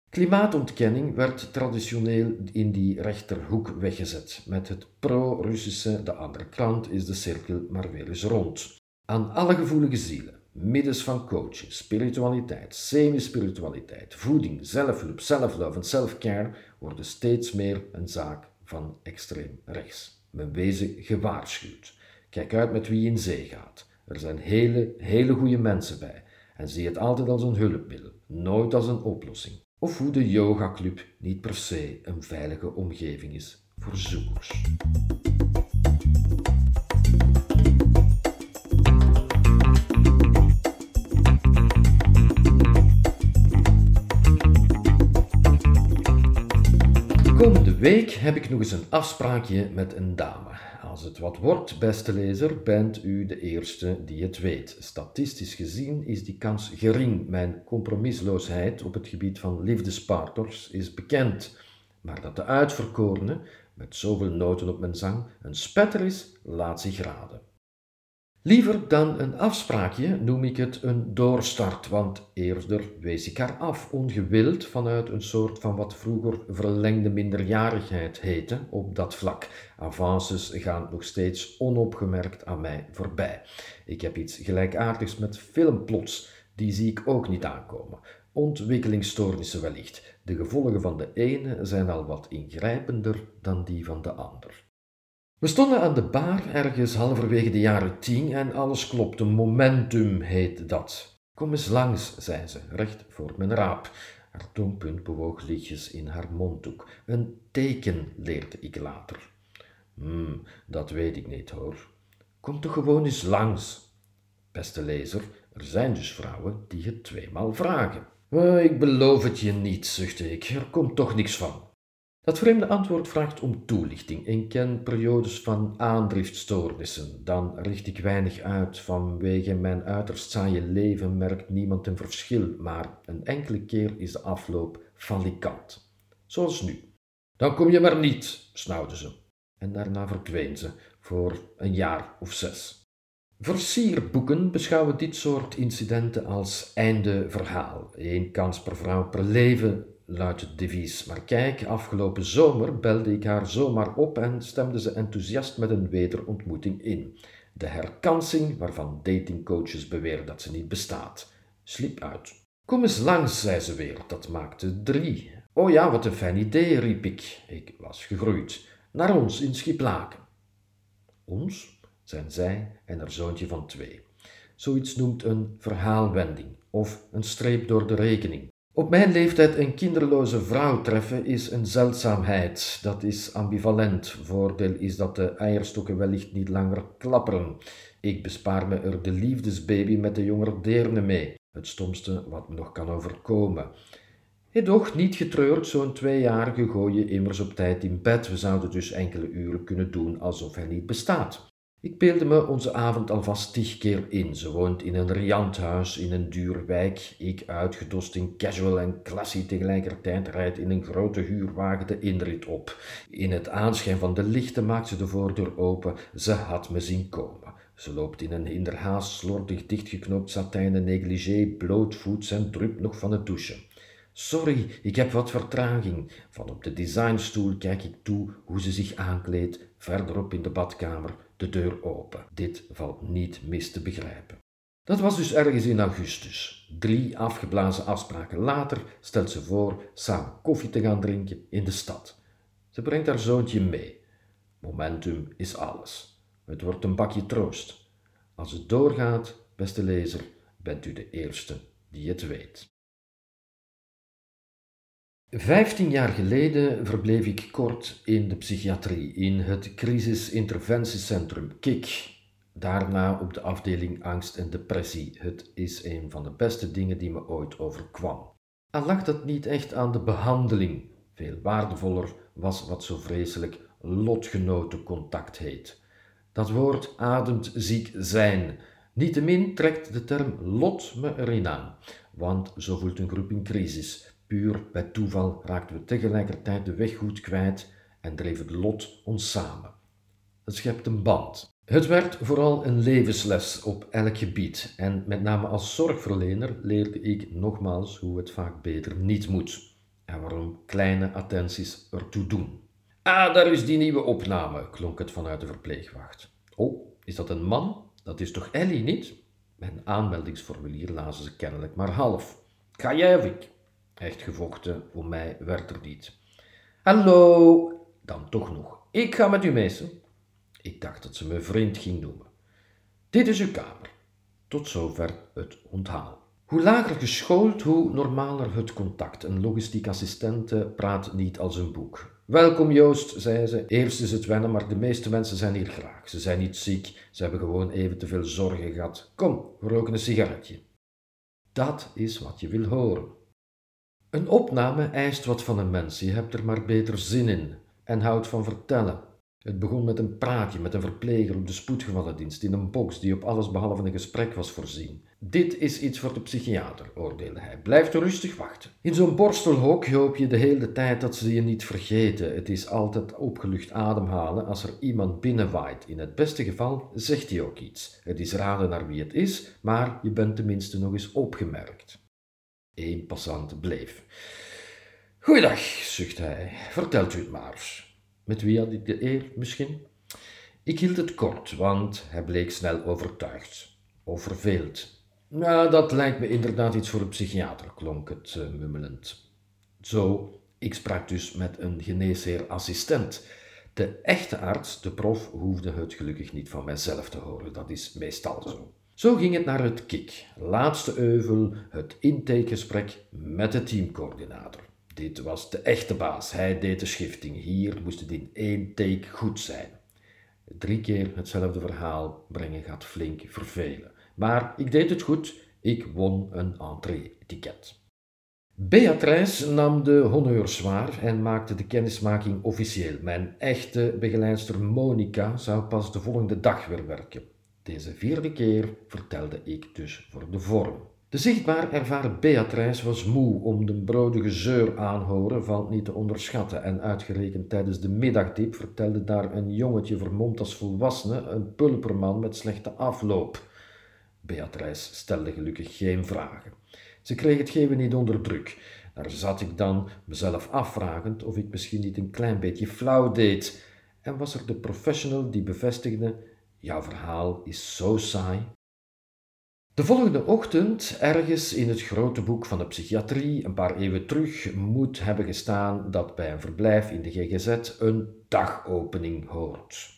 Klimaatontkenning werd traditioneel in die rechterhoek weggezet. Met het pro-Russische, de andere krant, is de cirkel maar weer eens rond. Aan alle gevoelige zielen, middels van coaching, spiritualiteit, semi-spiritualiteit, voeding, zelfhulp, self-love en self-care worden steeds meer een zaak van extreem rechts. Men wezen gewaarschuwd. Kijk uit met wie je in zee gaat. Er zijn hele, hele goede mensen bij. En zie het altijd als een hulpmiddel, nooit als een oplossing. Of hoe de yogaclub niet per se een veilige omgeving is voor zoekers. Week heb ik nog eens een afspraakje met een dame. Als het wat wordt, beste lezer, bent u de eerste die het weet. Statistisch gezien is die kans gering. Mijn compromisloosheid op het gebied van liefdespartners is bekend. Maar dat de uitverkorene, met zoveel noten op mijn zang, een spetter is, laat zich raden. Liever dan een afspraakje noem ik het een doorstart, want eerder wees ik haar af, ongewild vanuit een soort van wat vroeger verlengde minderjarigheid heette op dat vlak. Avances gaan nog steeds onopgemerkt aan mij voorbij. Ik heb iets gelijkaardigs met filmplots, die zie ik ook niet aankomen. Ontwikkelingsstoornissen wellicht. De gevolgen van de ene zijn al wat ingrijpender dan die van de ander. We stonden aan de bar ergens halverwege de jaren tien en alles klopte. Momentum heet dat. Kom eens langs, zei ze, recht voor mijn raap. Haar tongpunt bewoog lichtjes in haar monddoek. Een teken, leerde ik later. Hmm, dat weet ik niet hoor. Kom toch gewoon eens langs. Beste lezer, er zijn dus vrouwen die het tweemaal vragen. Oh, ik beloof het je niet, zuchtte ik. Er komt toch niks van. Dat vreemde antwoord vraagt om toelichting. Ik ken periodes van aandriftstoornissen. Dan richt ik weinig uit. Vanwege mijn uiterst saaie leven merkt niemand een verschil, maar een enkele keer is de afloop falikant. Zoals nu. Dan kom je maar niet, snauwde ze. En daarna verdween ze voor een jaar of zes. Versierboeken beschouwen dit soort incidenten als einde verhaal. Eén kans per vrouw per leven luidt het devies. Maar kijk, afgelopen zomer belde ik haar zomaar op en stemde ze enthousiast met een wederontmoeting in. De herkansing, waarvan datingcoaches beweren dat ze niet bestaat, sliep uit. Kom eens langs, zei ze weer, dat maakte drie. Oh ja, wat een fijn idee, riep ik. Ik was gegroeid. Naar ons in Schiplaken. Ons, zijn zij en haar zoontje van twee. Zoiets noemt een verhaalwending of een streep door de rekening. Op mijn leeftijd een kinderloze vrouw treffen is een zeldzaamheid. Dat is ambivalent. Voordeel is dat de eierstokken wellicht niet langer klapperen. Ik bespaar me er de liefdesbaby met de jongere deerne mee. Het stomste wat me nog kan overkomen. Doch niet getreurd, zo'n tweejarige gooi je immers op tijd in bed. We zouden dus enkele uren kunnen doen alsof hij niet bestaat. Ik beelde me onze avond alvast tig keer in. Ze woont in een riant huis in een duur wijk. Ik uitgedost in casual en classy tegelijkertijd rijd in een grote huurwagen de inrit op. In het aanschijn van de lichten maakt ze de voordeur open. Ze had me zien komen. Ze loopt in een inderhaast slordig dichtgeknoopt satijnen negligé, blootvoets en drupt nog van het douchen. Sorry, ik heb wat vertraging. Van op de designstoel kijk ik toe hoe ze zich aankleedt, verderop in de badkamer de deur open. Dit valt niet mis te begrijpen. Dat was dus ergens in augustus. Drie afgeblazen afspraken later stelt ze voor samen koffie te gaan drinken in de stad. Ze brengt haar zoontje mee. Momentum is alles. Het wordt een bakje troost. Als het doorgaat, beste lezer, bent u de eerste die het weet. Vijftien jaar geleden verbleef ik kort in de psychiatrie, in het crisisinterventiecentrum KIK. Daarna op de afdeling angst en depressie. Het is een van de beste dingen die me ooit overkwam. Al lag dat niet echt aan de behandeling. Veel waardevoller was wat zo vreselijk lotgenotencontact heet. Dat woord ademt ziek zijn. Niettemin trekt de term lot me erin aan, want zo voelt een groep in crisis Puur bij toeval raakten we tegelijkertijd de weg goed kwijt en dreef het lot ons samen. Het schept een band. Het werd vooral een levensles op elk gebied en met name als zorgverlener leerde ik nogmaals hoe het vaak beter niet moet en waarom kleine attenties ertoe doen. Ah, daar is die nieuwe opname, klonk het vanuit de verpleegwacht. Oh, is dat een man? Dat is toch Ellie niet? Mijn aanmeldingsformulier lazen ze kennelijk maar half. Ga jij of ik? Echt gevochten, voor mij werd er niet. Hallo, dan toch nog. Ik ga met u mee. Ik dacht dat ze me vriend ging noemen. Dit is uw kamer. Tot zover het onthaal. Hoe lager geschoold, hoe normaler het contact. Een logistiek assistente praat niet als een boek. Welkom Joost, zei ze. Eerst is het wennen, maar de meeste mensen zijn hier graag. Ze zijn niet ziek, ze hebben gewoon even te veel zorgen gehad. Kom, we roken een sigaretje. Dat is wat je wil horen. Een opname eist wat van een mens, je hebt er maar beter zin in en houdt van vertellen. Het begon met een praatje met een verpleger op de spoedgevallendienst in een box die op alles behalve een gesprek was voorzien. Dit is iets voor de psychiater, oordeelde hij. Blijf rustig wachten. In zo'n borstelhok hoop je de hele tijd dat ze je niet vergeten. Het is altijd opgelucht ademhalen als er iemand binnenwaait. In het beste geval zegt hij ook iets. Het is raden naar wie het is, maar je bent tenminste nog eens opgemerkt. Eén passant bleef. Goeiedag, zuchtte hij. Vertelt u het maar. Met wie had ik de eer misschien? Ik hield het kort, want hij bleek snel overtuigd. Of verveeld. Nou, dat lijkt me inderdaad iets voor een psychiater, klonk het uh, mummelend. Zo, ik sprak dus met een geneesheer-assistent. De echte arts, de prof, hoefde het gelukkig niet van mijzelf te horen. Dat is meestal zo. Zo ging het naar het KIK, laatste euvel, het intakegesprek met de teamcoördinator. Dit was de echte baas, hij deed de schifting. Hier moest het in één take goed zijn. Drie keer hetzelfde verhaal brengen gaat flink vervelen. Maar ik deed het goed, ik won een entree-ticket. Beatrice nam de honneurs zwaar en maakte de kennismaking officieel. Mijn echte begeleidster Monica zou pas de volgende dag weer werken. Deze vierde keer vertelde ik dus voor de vorm. De zichtbaar ervaren Beatrice was moe om de brodige zeur aanhoren valt niet te onderschatten en uitgerekend tijdens de middagdiep vertelde daar een jongetje vermomd als volwassene een pulperman met slechte afloop. Beatrice stelde gelukkig geen vragen. Ze kreeg het geven niet onder druk. Daar zat ik dan mezelf afvragend of ik misschien niet een klein beetje flauw deed. En was er de professional die bevestigde: Jouw verhaal is zo saai. De volgende ochtend, ergens in het grote boek van de psychiatrie, een paar eeuwen terug, moet hebben gestaan dat bij een verblijf in de GGZ een dagopening hoort.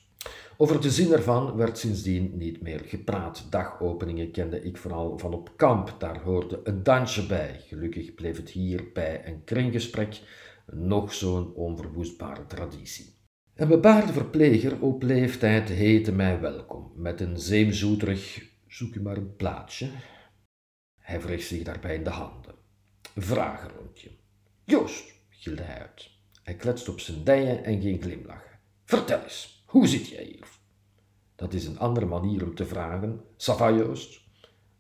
Over de zin ervan werd sindsdien niet meer gepraat. Dagopeningen kende ik vooral van op kamp, daar hoorde een dansje bij. Gelukkig bleef het hier bij een kringgesprek nog zo'n onverwoestbare traditie. Een bebaarde verpleger op leeftijd heette mij welkom, met een zeemzoeterig zoek u maar een plaatsje. Hij wreef zich daarbij in de handen. Vragenrondje. Joost, gilde hij uit. Hij kletste op zijn dijen en ging glimlachen. Vertel eens, hoe zit jij hier? Dat is een andere manier om te vragen. Sava Joost?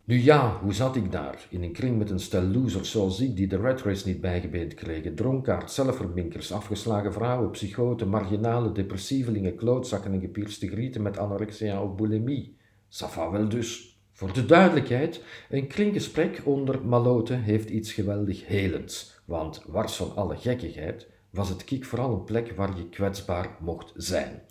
Nu ja, hoe zat ik daar? In een kring met een stel losers zoals ik, die de red race niet bijgebeend kregen. Dronkaard, zelfverminkers, afgeslagen vrouwen, psychoten, marginale, depressievelingen, klootzakken en gepierste grieten met anorexia of bulimie. Sava wel dus. Voor de duidelijkheid, een kringgesprek onder maloten heeft iets geweldig helends. Want wars van alle gekkigheid was het kiek vooral een plek waar je kwetsbaar mocht zijn.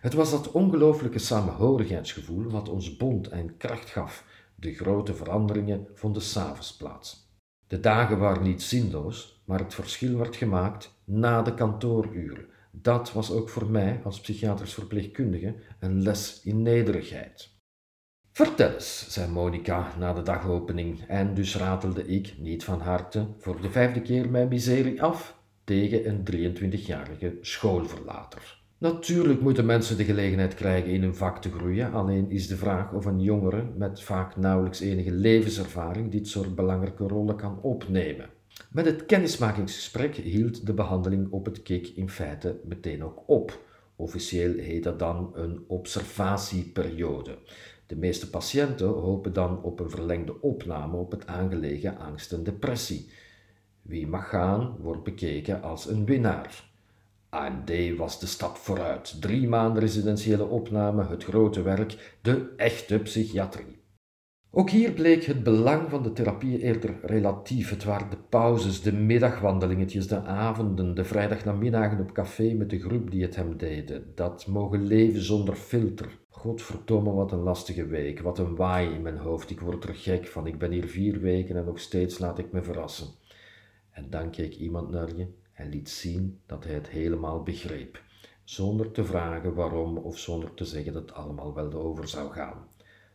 Het was dat ongelooflijke samenhorigheidsgevoel wat ons bond en kracht gaf. De grote veranderingen vonden s'avonds plaats. De dagen waren niet zinloos, maar het verschil werd gemaakt na de kantooruren. Dat was ook voor mij als psychiatrisch verpleegkundige een les in nederigheid. Vertel eens, zei Monica na de dagopening, en dus ratelde ik, niet van harte, voor de vijfde keer mijn miserie af tegen een 23-jarige schoolverlater. Natuurlijk moeten mensen de gelegenheid krijgen in hun vak te groeien, alleen is de vraag of een jongere met vaak nauwelijks enige levenservaring dit soort belangrijke rollen kan opnemen. Met het kennismakingsgesprek hield de behandeling op het KIK in feite meteen ook op. Officieel heet dat dan een observatieperiode. De meeste patiënten hopen dan op een verlengde opname op het aangelegen angst en depressie. Wie mag gaan, wordt bekeken als een winnaar. AMD was de stap vooruit. Drie maanden residentiële opname, het grote werk, de echte psychiatrie. Ook hier bleek het belang van de therapie eerder relatief. Het waren de pauzes, de middagwandelingetjes, de avonden, de vrijdagnamiddagen op café met de groep die het hem deden. Dat mogen leven zonder filter. Godverdomme, wat een lastige week, wat een waai in mijn hoofd. Ik word er gek van. Ik ben hier vier weken en nog steeds laat ik me verrassen. En dan keek iemand naar je en liet zien dat hij het helemaal begreep, zonder te vragen waarom of zonder te zeggen dat het allemaal wel over zou gaan.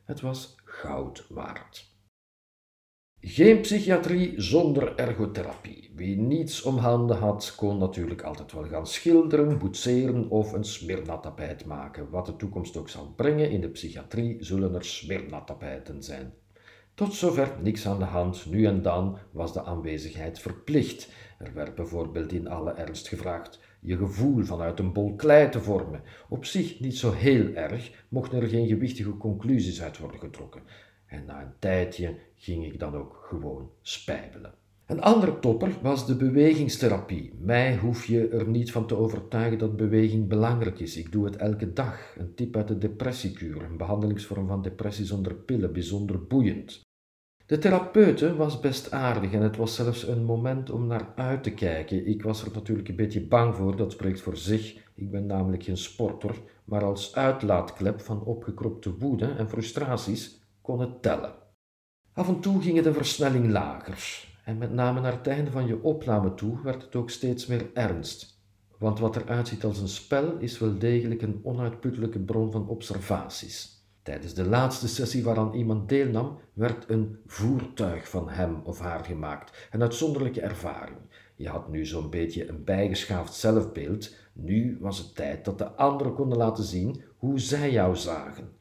Het was goud waard. Geen psychiatrie zonder ergotherapie. Wie niets om handen had, kon natuurlijk altijd wel gaan schilderen, boetseren of een smirnatapijt maken. Wat de toekomst ook zal brengen, in de psychiatrie zullen er smirnatapijten zijn. Tot zover niks aan de hand, nu en dan was de aanwezigheid verplicht. Er werd bijvoorbeeld in alle ernst gevraagd je gevoel vanuit een bol klei te vormen. Op zich niet zo heel erg, mochten er geen gewichtige conclusies uit worden getrokken. En na een tijdje ging ik dan ook gewoon spijbelen. Een andere topper was de bewegingstherapie. Mij hoef je er niet van te overtuigen dat beweging belangrijk is. Ik doe het elke dag. Een tip uit de depressiekuur, een behandelingsvorm van depressie zonder pillen, bijzonder boeiend. De therapeute was best aardig en het was zelfs een moment om naar uit te kijken. Ik was er natuurlijk een beetje bang voor, dat spreekt voor zich. Ik ben namelijk geen sporter, maar als uitlaatklep van opgekropte woede en frustraties kon het tellen. Af en toe ging de versnelling lager, en met name naar het einde van je opname toe werd het ook steeds meer ernst. Want wat er uitziet als een spel is wel degelijk een onuitputtelijke bron van observaties. Tijdens de laatste sessie waaraan iemand deelnam, werd een voertuig van hem of haar gemaakt. Een uitzonderlijke ervaring. Je had nu zo'n beetje een bijgeschaafd zelfbeeld. Nu was het tijd dat de anderen konden laten zien hoe zij jou zagen.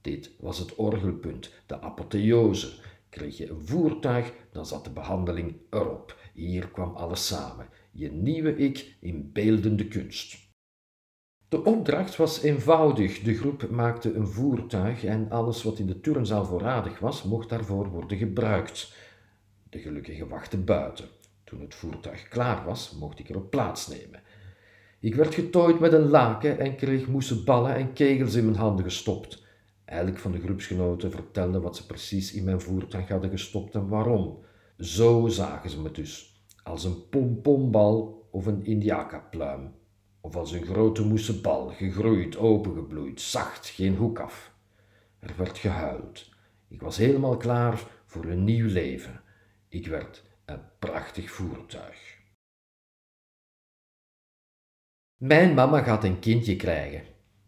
Dit was het orgelpunt, de apotheose. Kreeg je een voertuig, dan zat de behandeling erop. Hier kwam alles samen. Je nieuwe ik in beeldende kunst. De opdracht was eenvoudig. De groep maakte een voertuig en alles wat in de turnzaal voorradig was, mocht daarvoor worden gebruikt. De gelukkige wachtte buiten. Toen het voertuig klaar was, mocht ik erop plaatsnemen. Ik werd getooid met een laken en kreeg moesten ballen en kegels in mijn handen gestopt. Elk van de groepsgenoten vertelde wat ze precies in mijn voertuig hadden gestopt en waarom. Zo zagen ze me dus, als een pompombal of een indiaka-pluim, of als een grote moesten bal, gegroeid, opengebloeid, zacht, geen hoek af. Er werd gehuild. Ik was helemaal klaar voor een nieuw leven. Ik werd een prachtig voertuig. Mijn mama gaat een kindje krijgen.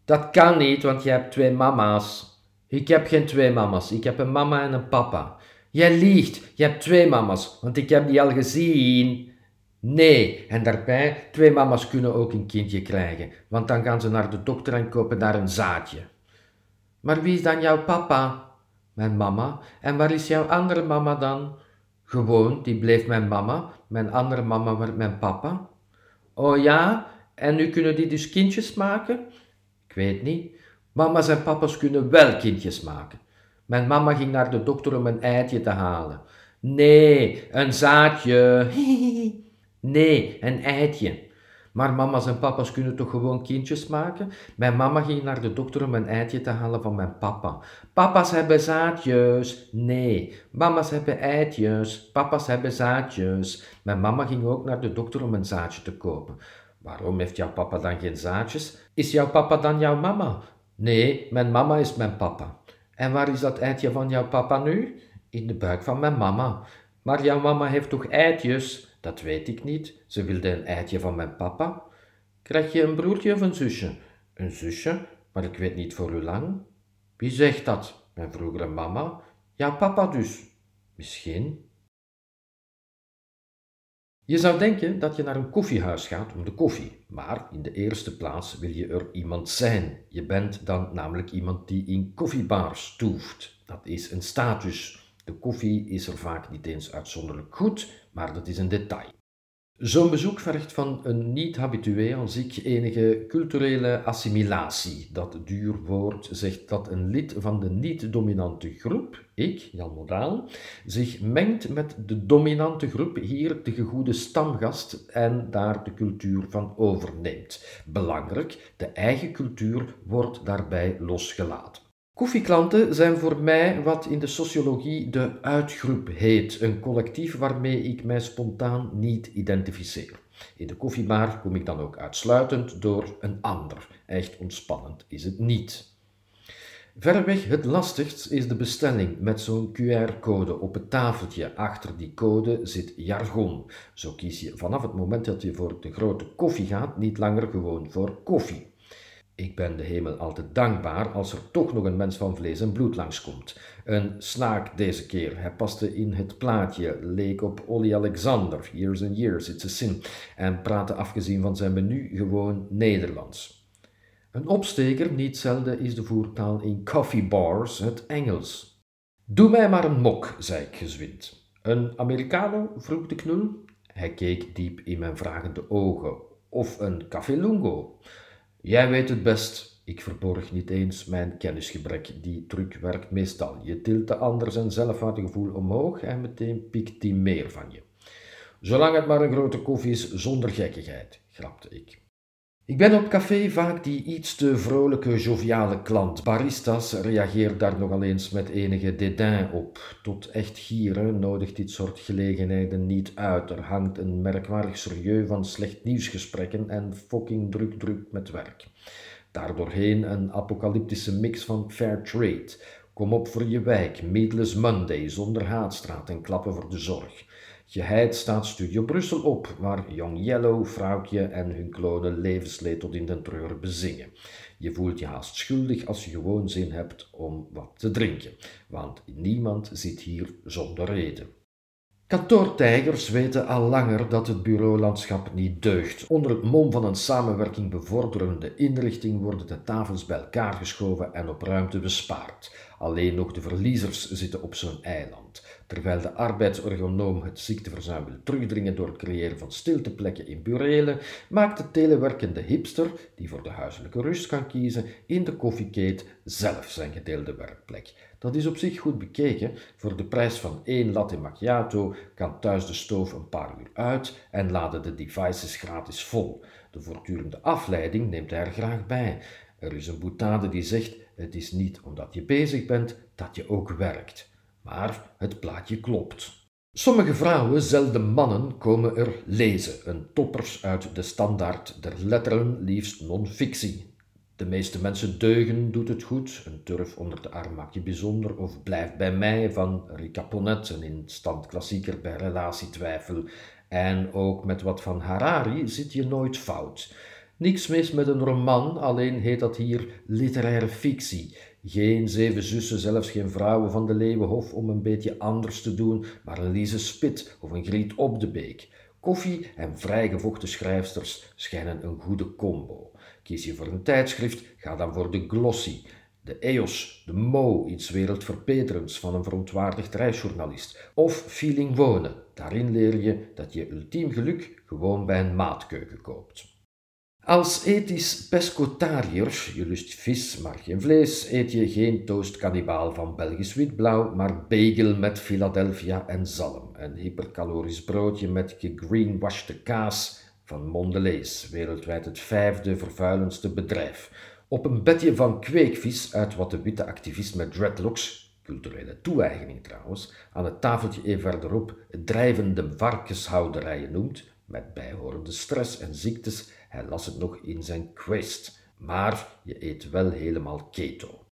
Dat kan niet, want je hebt twee mama's. Ik heb geen twee mama's, ik heb een mama en een papa. Jij liegt, je hebt twee mama's, want ik heb die al gezien. Nee, en daarbij, twee mama's kunnen ook een kindje krijgen, want dan gaan ze naar de dokter en kopen daar een zaadje. Maar wie is dan jouw papa? Mijn mama. En waar is jouw andere mama dan? Gewoon, die bleef mijn mama. Mijn andere mama werd mijn papa. Oh ja, en nu kunnen die dus kindjes maken? Ik weet niet. Mama's en papa's kunnen wel kindjes maken. Mijn mama ging naar de dokter om een eitje te halen. Nee, een zaadje. Nee, een eitje. Maar mama's en papa's kunnen toch gewoon kindjes maken? Mijn mama ging naar de dokter om een eitje te halen van mijn papa. Papa's hebben zaadjes. Nee, mama's hebben eitjes. Papa's hebben zaadjes. Mijn mama ging ook naar de dokter om een zaadje te kopen. Waarom heeft jouw papa dan geen zaadjes? Is jouw papa dan jouw mama? Nee, mijn mama is mijn papa. En waar is dat eitje van jouw papa nu? In de buik van mijn mama. Maar jouw mama heeft toch eitjes? Dat weet ik niet. Ze wilde een eitje van mijn papa. Krijg je een broertje of een zusje? Een zusje, maar ik weet niet voor hoe lang. Wie zegt dat? Mijn vroegere mama. Jouw papa dus. Misschien. Je zou denken dat je naar een koffiehuis gaat om de koffie, maar in de eerste plaats wil je er iemand zijn. Je bent dan namelijk iemand die in koffiebars toeft. Dat is een status. De koffie is er vaak niet eens uitzonderlijk goed, maar dat is een detail. Zo'n bezoek vergt van een niet-habitué als enige culturele assimilatie. Dat duur woord zegt dat een lid van de niet-dominante groep, ik, Jan Modaal, zich mengt met de dominante groep, hier de gegoede stamgast, en daar de cultuur van overneemt. Belangrijk, de eigen cultuur wordt daarbij losgelaten. Koffieklanten zijn voor mij wat in de sociologie de uitgroep heet, een collectief waarmee ik mij spontaan niet identificeer. In de koffiebar kom ik dan ook uitsluitend door een ander. Echt ontspannend is het niet. Verreweg het lastigst is de bestelling met zo'n QR-code op het tafeltje. Achter die code zit jargon. Zo kies je vanaf het moment dat je voor de grote koffie gaat niet langer gewoon voor koffie. Ik ben de hemel altijd dankbaar als er toch nog een mens van vlees en bloed langskomt. Een snaak deze keer. Hij paste in het plaatje, leek op Olly Alexander, Years and Years, It's a Sin, en praatte afgezien van zijn menu gewoon Nederlands. Een opsteker, niet zelden, is de voertaal in coffee bars het Engels. Doe mij maar een mok, zei ik gezwind. Een Americano? vroeg de knul. Hij keek diep in mijn vragende ogen. Of een café lungo. Jij weet het best. Ik verborg niet eens mijn kennisgebrek. Die truc werkt meestal. Je tilt de ander zijn zelfwaardegevoel omhoog en meteen piekt die meer van je. Zolang het maar een grote koffie is zonder gekkigheid, grapte ik. Ik ben op café vaak die iets te vrolijke, joviale klant. Baristas reageert daar nogal eens met enige dédain op. Tot echt gieren nodigt dit soort gelegenheden niet uit. Er hangt een merkwaardig serieus van slecht nieuwsgesprekken en fucking druk druk met werk. Daardoorheen een apocalyptische mix van fair trade. Kom op voor je wijk, Meatless Monday, zonder haatstraat en klappen voor de zorg. Geheid staat Studio Brussel op, waar Young Yellow, Vrouwtje en hun klonen levensleed tot in den treur bezingen. Je voelt je haast schuldig als je gewoon zin hebt om wat te drinken, want niemand zit hier zonder reden. Kantoortijgers weten al langer dat het bureaulandschap niet deugt. Onder het mom van een samenwerking bevorderende inrichting worden de tafels bij elkaar geschoven en op ruimte bespaard. Alleen nog de verliezers zitten op zo'n eiland. Terwijl de arbeidsorgonoom het ziekteverzuim wil terugdringen door het creëren van stilteplekken in burelen, maakt de telewerkende hipster, die voor de huiselijke rust kan kiezen, in de koffiekate zelf zijn gedeelde werkplek. Dat is op zich goed bekeken. Voor de prijs van één latte macchiato kan thuis de stoof een paar uur uit en laden de devices gratis vol. De voortdurende afleiding neemt hij er graag bij. Er is een boutade die zegt: het is niet omdat je bezig bent dat je ook werkt. Maar het plaatje klopt. Sommige vrouwen, zelden mannen, komen er lezen, een toppers uit de standaard der letteren, liefst non-fictie. De meeste mensen deugen, doet het goed, een turf onder de arm maak je bijzonder, of blijf bij mij van Rika Ponet, een instant klassieker bij relatietwijfel. En ook met wat van Harari zit je nooit fout. Niks mis met een roman, alleen heet dat hier literaire fictie. Geen zeven zussen, zelfs geen vrouwen van de Leeuwenhof om een beetje anders te doen, maar een Lise Spit of een Griet op de Beek. Koffie en vrijgevochten schrijfsters schijnen een goede combo. Kies je voor een tijdschrift, ga dan voor de Glossy. De EOS, de Mo, iets wereldverbeterends van een verontwaardigd reisjournalist. Of Feeling Wonen, daarin leer je dat je ultiem geluk gewoon bij een maatkeuken koopt. Als ethisch pescotariër, je lust vis, maar geen vlees, eet je geen toastkannibaal van Belgisch witblauw, maar bagel met Philadelphia en zalm. Een hypercalorisch broodje met gegreenwashed kaas van Mondelez, wereldwijd het vijfde vervuilendste bedrijf. Op een bedje van kweekvis uit wat de witte activist met dreadlocks, culturele toe-eigening trouwens, aan het tafeltje even verderop drijvende varkenshouderijen noemt, met bijhorende stress en ziektes, hij las het nog in zijn quest. Maar je eet wel helemaal keto.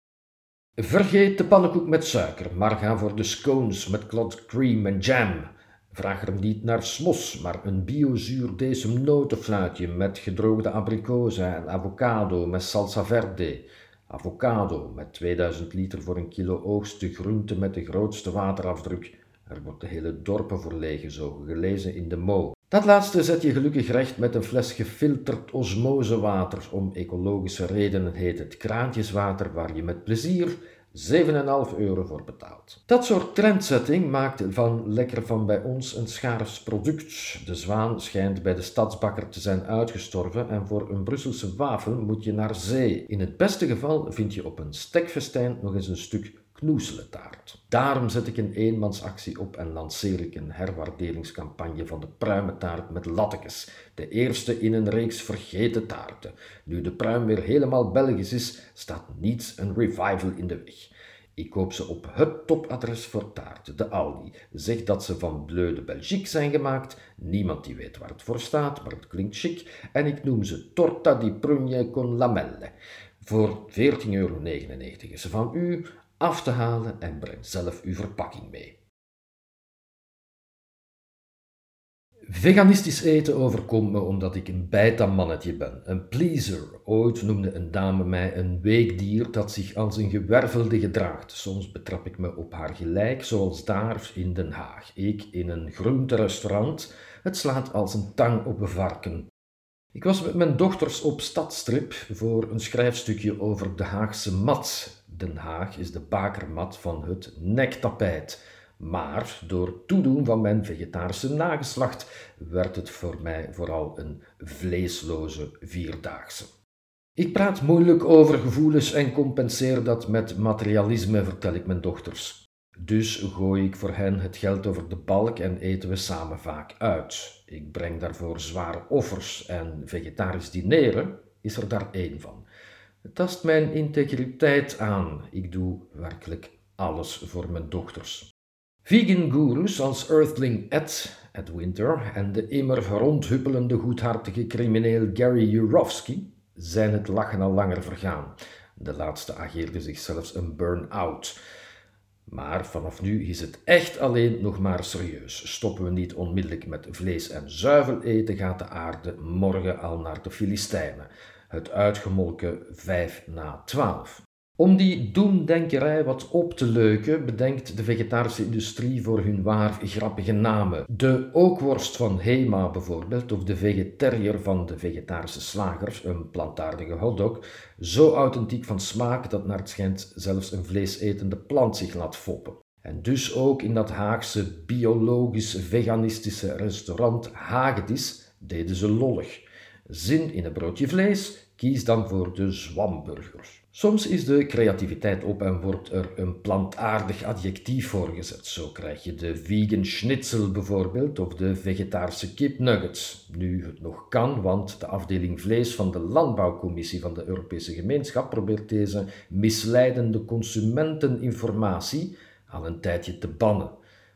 Vergeet de pannenkoek met suiker, maar ga voor de scones met clot cream en jam. Vraag er niet naar smos, maar een biozuur notenfluitje met gedroogde abrikozen en avocado met salsa verde. Avocado met 2000 liter voor een kilo oogste groente met de grootste waterafdruk. Er wordt de hele dorpen voor leeggezogen, gelezen in de Mo. Dat laatste zet je gelukkig recht met een fles gefilterd osmosewater. Om ecologische redenen heet het kraantjeswater, waar je met plezier 7,5 euro voor betaalt. Dat soort trendsetting maakt van lekker van bij ons een schaars product. De zwaan schijnt bij de stadsbakker te zijn uitgestorven en voor een Brusselse wafel moet je naar zee. In het beste geval vind je op een stekfestijn nog eens een stuk knoeseletaart. Daarom zet ik een eenmansactie op en lanceer ik een herwaarderingscampagne van de pruimentaart met lattekes, de eerste in een reeks vergeten taarten. Nu de pruim weer helemaal Belgisch is, staat niets een revival in de weg. Ik koop ze op het topadres voor taarten, de Aldi. Zeg dat ze van Bleu de Belgique zijn gemaakt. Niemand die weet waar het voor staat, maar het klinkt chic. En ik noem ze Torta di Prugne con lamelle. Voor 14,99 euro is ze van u af te halen en breng zelf uw verpakking mee. Veganistisch eten overkomt me omdat ik een beta-mannetje ben, een pleaser. Ooit noemde een dame mij een weekdier dat zich als een gewervelde gedraagt. Soms betrap ik me op haar gelijk, zoals daar in Den Haag. Ik in een groenterestaurant. Het slaat als een tang op een varken. Ik was met mijn dochters op stadstrip voor een schrijfstukje over de Haagse mat. Den Haag is de bakermat van het nektapijt. Maar door toedoen van mijn vegetarische nageslacht werd het voor mij vooral een vleesloze vierdaagse. Ik praat moeilijk over gevoelens en compenseer dat met materialisme, vertel ik mijn dochters. Dus gooi ik voor hen het geld over de balk en eten we samen vaak uit. Ik breng daarvoor zware offers en vegetarisch dineren is er daar één van. Tast mijn integriteit aan. Ik doe werkelijk alles voor mijn dochters. Vegan gurus als Earthling Ed, Ed Winter en de immer rondhuppelende goedhartige crimineel Gary Jurowski zijn het lachen al langer vergaan. De laatste ageerde zich zelfs een burn-out. Maar vanaf nu is het echt alleen nog maar serieus. Stoppen we niet onmiddellijk met vlees en zuivel eten, gaat de aarde morgen al naar de Filistijnen. Het uitgemolken vijf na twaalf. Om die doemdenkerij wat op te leuken, bedenkt de vegetarische industrie voor hun waar grappige namen. De ookworst van Hema bijvoorbeeld, of de vegetariër van de vegetarische slagers, een plantaardige hotdog, zo authentiek van smaak dat naar het schijnt zelfs een vleesetende plant zich laat foppen. En dus ook in dat Haagse biologisch-veganistische restaurant Hagedis deden ze lollig. Zin in een broodje vlees, kies dan voor de zwamburgers. Soms is de creativiteit op en wordt er een plantaardig adjectief voor gezet. Zo krijg je de vegan schnitzel bijvoorbeeld of de vegetarische kipnuggets. Nu het nog kan, want de afdeling vlees van de Landbouwcommissie van de Europese Gemeenschap probeert deze misleidende consumenteninformatie al een tijdje te bannen,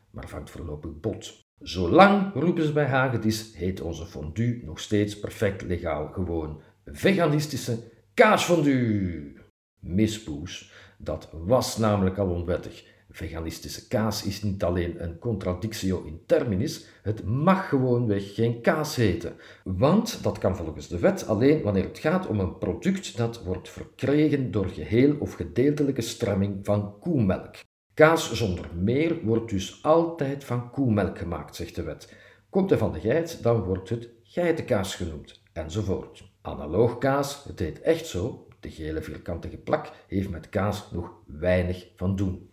maar vangt voorlopig bot. Zolang, roepen ze bij Hagedis, heet onze fondue nog steeds perfect legaal gewoon veganistische kaasfondue mispoes. Dat was namelijk al onwettig. Veganistische kaas is niet alleen een contradictio in terminis, het mag gewoonweg geen kaas heten. Want dat kan volgens de wet alleen wanneer het gaat om een product dat wordt verkregen door geheel of gedeeltelijke stremming van koemelk. Kaas zonder meer wordt dus altijd van koemelk gemaakt, zegt de wet. Komt er van de geit, dan wordt het geitenkaas genoemd, enzovoort. Analoog kaas, het heet echt zo, de gele vierkantige plak heeft met kaas nog weinig van doen.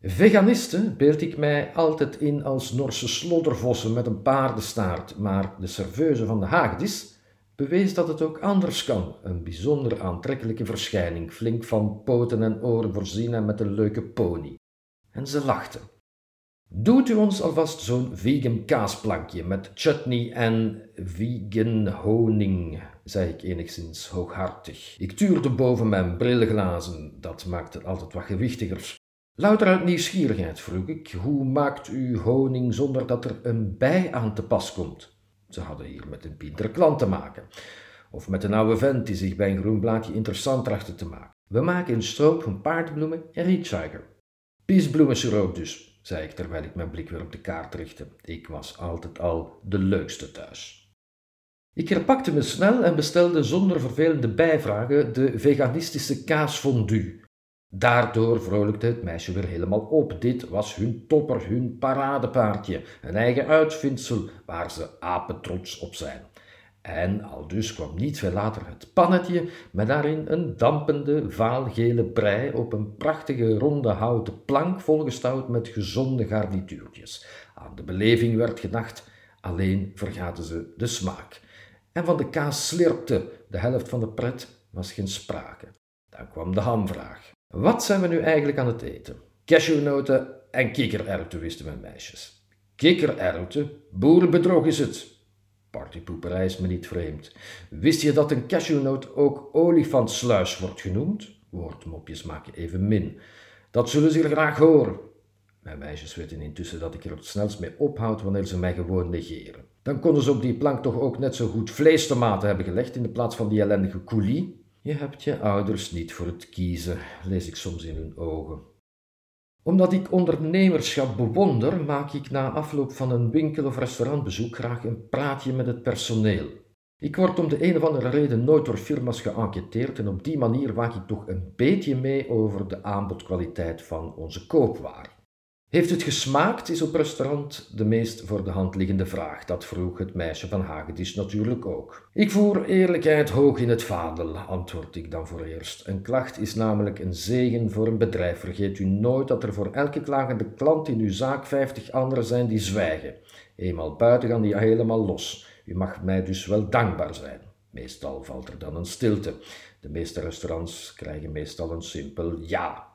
Veganisten beeld ik mij altijd in als Norse sloddervossen met een paardenstaart, maar de serveuse van de Haagdis bewees dat het ook anders kan. Een bijzonder aantrekkelijke verschijning, flink van poten en oren voorzien en met een leuke pony. En ze lachten. Doet u ons alvast zo'n vegan kaasplankje met chutney en vegan honing, zei ik enigszins hooghartig. Ik tuurde boven mijn brilglazen, dat maakt het altijd wat gewichtiger. Louter uit nieuwsgierigheid vroeg ik, hoe maakt u honing zonder dat er een bij aan te pas komt? Ze hadden hier met een pinter klant te maken. Of met een oude vent die zich bij een groen blaadje interessant trachtte te maken. We maken een stroop van paardbloemen en rietsuiker. Piesbloemensiroop dus, zei ik terwijl ik mijn blik weer op de kaart richtte. Ik was altijd al de leukste thuis. Ik herpakte me snel en bestelde zonder vervelende bijvragen de veganistische kaasfondue. Daardoor vrolijkte het meisje weer helemaal op. Dit was hun topper, hun paradepaardje, een eigen uitvindsel waar ze apetrots op zijn. En al dus kwam niet veel later het pannetje met daarin een dampende vaalgele brei op een prachtige ronde houten plank volgestouwd met gezonde garnituurtjes. Aan de beleving werd gedacht, alleen vergaten ze de smaak. En van de kaas slirpte de helft van de pret was geen sprake. Dan kwam de hamvraag. Wat zijn we nu eigenlijk aan het eten? Cashewnoten en kikkererwten, wisten mijn meisjes. Kikkererwten? Boerenbedrog is het. Partypoeperij is me niet vreemd. Wist je dat een cashewnoot ook olifantsluis wordt genoemd? Woordmopjes maken even min. Dat zullen ze graag horen. Mijn meisjes weten intussen dat ik er het snelst mee ophoud wanneer ze mij gewoon negeren. Dan konden ze op die plank toch ook net zo goed vleestomaten hebben gelegd in de plaats van die ellendige coulis. Je hebt je ouders niet voor het kiezen, lees ik soms in hun ogen omdat ik ondernemerschap bewonder, maak ik na afloop van een winkel- of restaurantbezoek graag een praatje met het personeel. Ik word om de een of andere reden nooit door firma's geënquêteerd en op die manier waak ik toch een beetje mee over de aanbodkwaliteit van onze koopwaar. Heeft het gesmaakt, is op restaurant de meest voor de hand liggende vraag. Dat vroeg het meisje van Hagedis natuurlijk ook. Ik voer eerlijkheid hoog in het vaandel, antwoord ik dan voor eerst. Een klacht is namelijk een zegen voor een bedrijf. Vergeet u nooit dat er voor elke klagende klant in uw zaak vijftig anderen zijn die zwijgen. Eenmaal buiten gaan die helemaal los. U mag mij dus wel dankbaar zijn. Meestal valt er dan een stilte. De meeste restaurants krijgen meestal een simpel ja.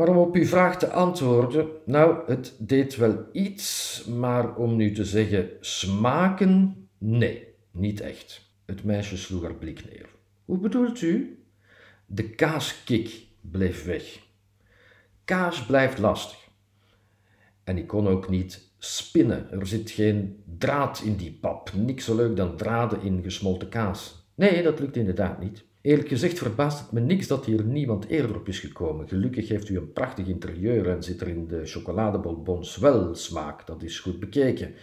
Maar om op uw vraag te antwoorden, nou, het deed wel iets, maar om nu te zeggen smaken, nee, niet echt. Het meisje sloeg haar blik neer. Hoe bedoelt u? De kaaskik bleef weg. Kaas blijft lastig. En ik kon ook niet spinnen. Er zit geen draad in die pap. Niks zo leuk dan draden in gesmolten kaas. Nee, dat lukt inderdaad niet. Eerlijk gezegd verbaast het me niks dat hier niemand eerder op is gekomen. Gelukkig heeft u een prachtig interieur en zit er in de chocoladebonbons wel smaak, dat is goed bekeken.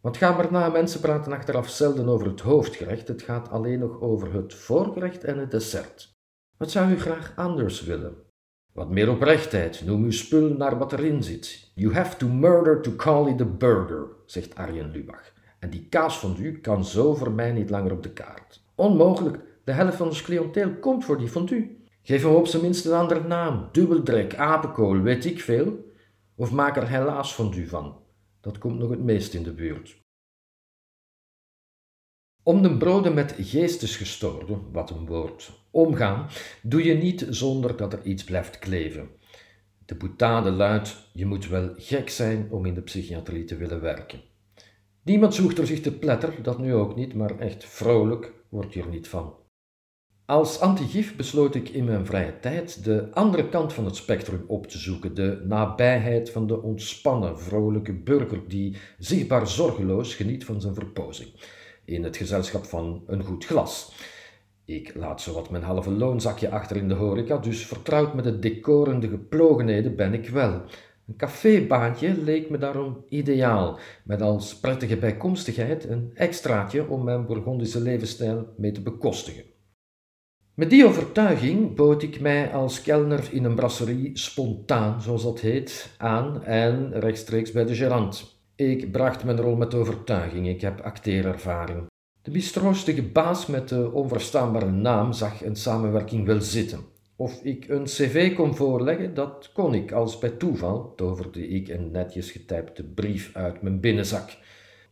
Want ga maar na, mensen praten achteraf zelden over het hoofdgerecht, het gaat alleen nog over het voorgerecht en het dessert. Wat zou u graag anders willen? Wat meer oprechtheid, noem uw spul naar wat erin zit. You have to murder to call it a burger, zegt Arjen Lubach. En die kaas van u kan zo voor mij niet langer op de kaart. Onmogelijk, de helft van ons cliënteel komt voor die fondue. Geef hem op zijn minst een andere naam. Dubbeldrek, apenkool, weet ik veel. Of maak er helaas fondue van. Dat komt nog het meest in de buurt. Om de broden met geestesgestoorden, wat een woord, omgaan, doe je niet zonder dat er iets blijft kleven. De boutade luidt, je moet wel gek zijn om in de psychiatrie te willen werken. Niemand zoekt er zich te pletter, dat nu ook niet, maar echt vrolijk wordt je er niet van. Als antigif besloot ik in mijn vrije tijd de andere kant van het spectrum op te zoeken, de nabijheid van de ontspannen, vrolijke burger die zichtbaar zorgeloos geniet van zijn verpozing, in het gezelschap van een goed glas. Ik laat zowat mijn halve loonzakje achter in de horeca, dus vertrouwd met het decor en de geplogenheden ben ik wel. Een cafébaantje leek me daarom ideaal, met als prettige bijkomstigheid een extraatje om mijn Bourgondische levensstijl mee te bekostigen. Met die overtuiging bood ik mij als kelner in een brasserie spontaan, zoals dat heet, aan en rechtstreeks bij de gerant. Ik bracht mijn rol met overtuiging, ik heb acteerervaring. De mistroostige baas met de onverstaanbare naam zag een samenwerking wel zitten. Of ik een cv kon voorleggen, dat kon ik, als bij toeval toverde ik een netjes getypte brief uit mijn binnenzak.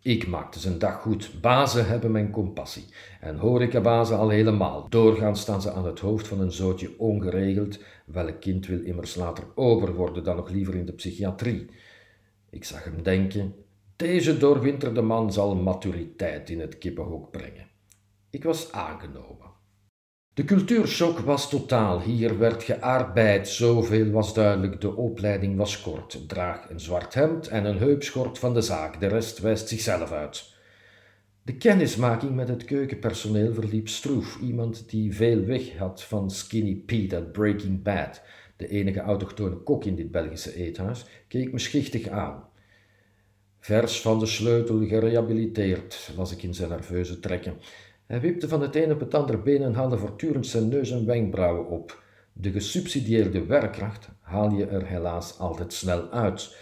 Ik maakte zijn dag goed. Bazen hebben mijn compassie. En horecabazen al helemaal. Doorgaans staan ze aan het hoofd van een zootje ongeregeld. Welk kind wil immers later ober worden dan nog liever in de psychiatrie? Ik zag hem denken, deze doorwinterde man zal maturiteit in het kippenhok brengen. Ik was aangenomen. De cultuurshock was totaal. Hier werd gearbeid, zoveel was duidelijk. De opleiding was kort. Draag een zwart hemd en een heupschort van de zaak. De rest wijst zichzelf uit. De kennismaking met het keukenpersoneel verliep stroef. Iemand die veel weg had van Skinny Pete uit Breaking Bad, de enige autochtone kok in dit Belgische eethuis, keek me schichtig aan. Vers van de sleutel gerehabiliteerd, las ik in zijn nerveuze trekken. Hij wipte van het een op het andere been en haalde voortdurend zijn neus en wenkbrauwen op. De gesubsidieerde werkkracht haal je er helaas altijd snel uit.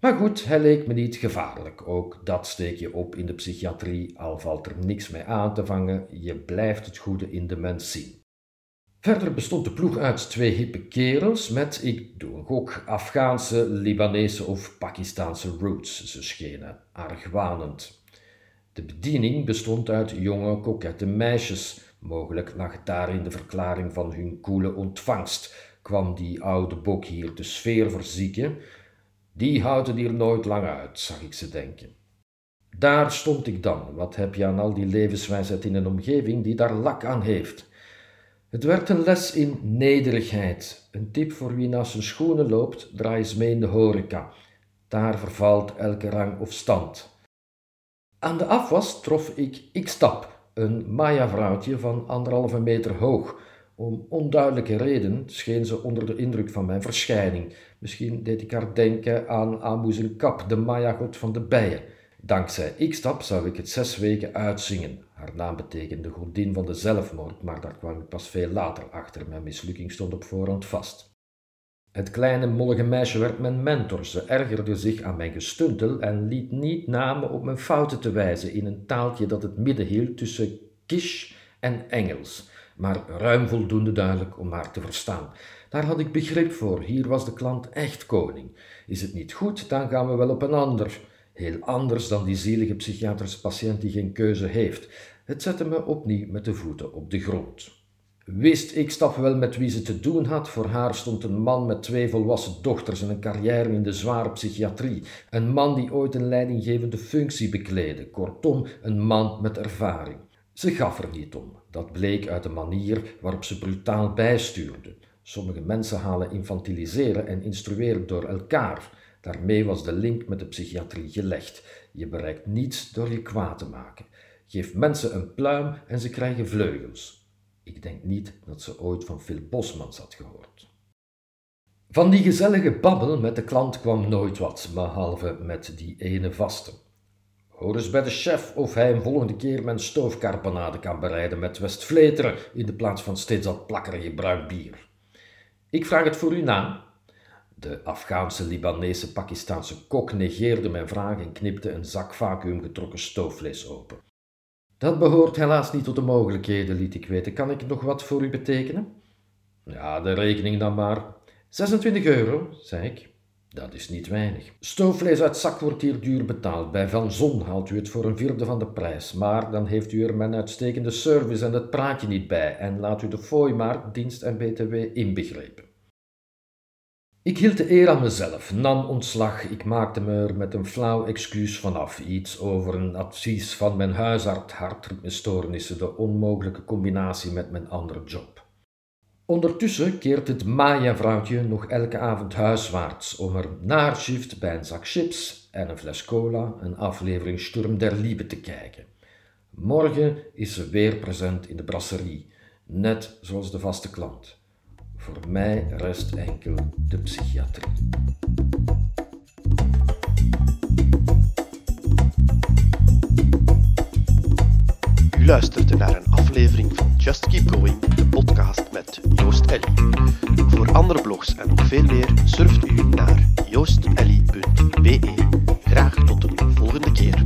Maar goed, hij leek me niet gevaarlijk. Ook dat steek je op in de psychiatrie, al valt er niks mee aan te vangen, je blijft het goede in de mens zien. Verder bestond de ploeg uit twee hippe kerels met, ik doe een gok, Afghaanse, Libanese of Pakistaanse roots. Ze schenen argwanend. De bediening bestond uit jonge, kokette meisjes. Mogelijk lag daarin de verklaring van hun koele ontvangst. Kwam die oude bok hier de sfeer verzieken? Die houden hier nooit lang uit, zag ik ze denken. Daar stond ik dan. Wat heb je aan al die levenswijsheid in een omgeving die daar lak aan heeft? Het werd een les in nederigheid. Een tip voor wie naast zijn schoenen loopt, draai eens mee in de horeca. Daar vervalt elke rang of stand. Aan de afwas trof ik X-Tap, een Maya-vrouwtje van anderhalve meter hoog. Om onduidelijke reden scheen ze onder de indruk van mijn verschijning. Misschien deed ik haar denken aan Amu Kap, de Maya-god van de bijen. Dankzij X-Tap zou ik het zes weken uitzingen. Haar naam betekende godin van de zelfmoord, maar daar kwam ik pas veel later achter. Mijn mislukking stond op voorhand vast. Het kleine mollige meisje werd mijn mentor. Ze ergerde zich aan mijn gestuntel en liet niet namen op mijn fouten te wijzen in een taaltje dat het midden hield tussen kish en Engels, maar ruim voldoende duidelijk om haar te verstaan. Daar had ik begrip voor. Hier was de klant echt koning. Is het niet goed, dan gaan we wel op een ander. Heel anders dan die zielige psychiatrische patiënt die geen keuze heeft. Het zette me opnieuw met de voeten op de grond. Wist ik stap wel met wie ze te doen had. Voor haar stond een man met twee volwassen dochters en een carrière in de zware psychiatrie. Een man die ooit een leidinggevende functie bekleedde. Kortom, een man met ervaring. Ze gaf er niet om. Dat bleek uit de manier waarop ze brutaal bijstuurde. Sommige mensen halen infantiliseren en instrueren door elkaar. Daarmee was de link met de psychiatrie gelegd. Je bereikt niets door je kwaad te maken. Geef mensen een pluim en ze krijgen vleugels. Ik denk niet dat ze ooit van Phil Bosmans had gehoord. Van die gezellige babbel met de klant kwam nooit wat, behalve met die ene vaste. Hoor eens bij de chef of hij een volgende keer mijn stoofkarpanade kan bereiden met Westvleteren in de plaats van steeds dat plakkerige bruin bier. Ik vraag het voor u na. De Afghaanse, Libanese, Pakistaanse kok negeerde mijn vraag en knipte een zak vacuümgetrokken stoofvlees open. Dat behoort helaas niet tot de mogelijkheden, liet ik weten. Kan ik nog wat voor u betekenen? Ja, de rekening dan maar. 26 euro, zei ik. Dat is niet weinig. Stoofvlees uit zak wordt hier duur betaald. Bij Van Zon haalt u het voor een vierde van de prijs. Maar dan heeft u er mijn uitstekende service en het praatje niet bij. En laat u de fooi maar, dienst en btw inbegrepen. Ik hield de eer aan mezelf, nam ontslag. Ik maakte me er met een flauw excuus vanaf. Iets over een advies van mijn huisarts, hartritmestoornissen, de onmogelijke combinatie met mijn andere job. Ondertussen keert het Maya-vrouwtje nog elke avond huiswaarts om er na bij een zak chips en een fles cola een aflevering Sturm der Liebe te kijken. Morgen is ze weer present in de brasserie, net zoals de vaste klant. Voor mij rest enkel de psychiatrie. U luisterde naar een aflevering van Just Keep Going, de podcast met Joost Ellie. Voor andere blogs en nog veel meer surft u naar joostellie.be. Graag tot een volgende keer.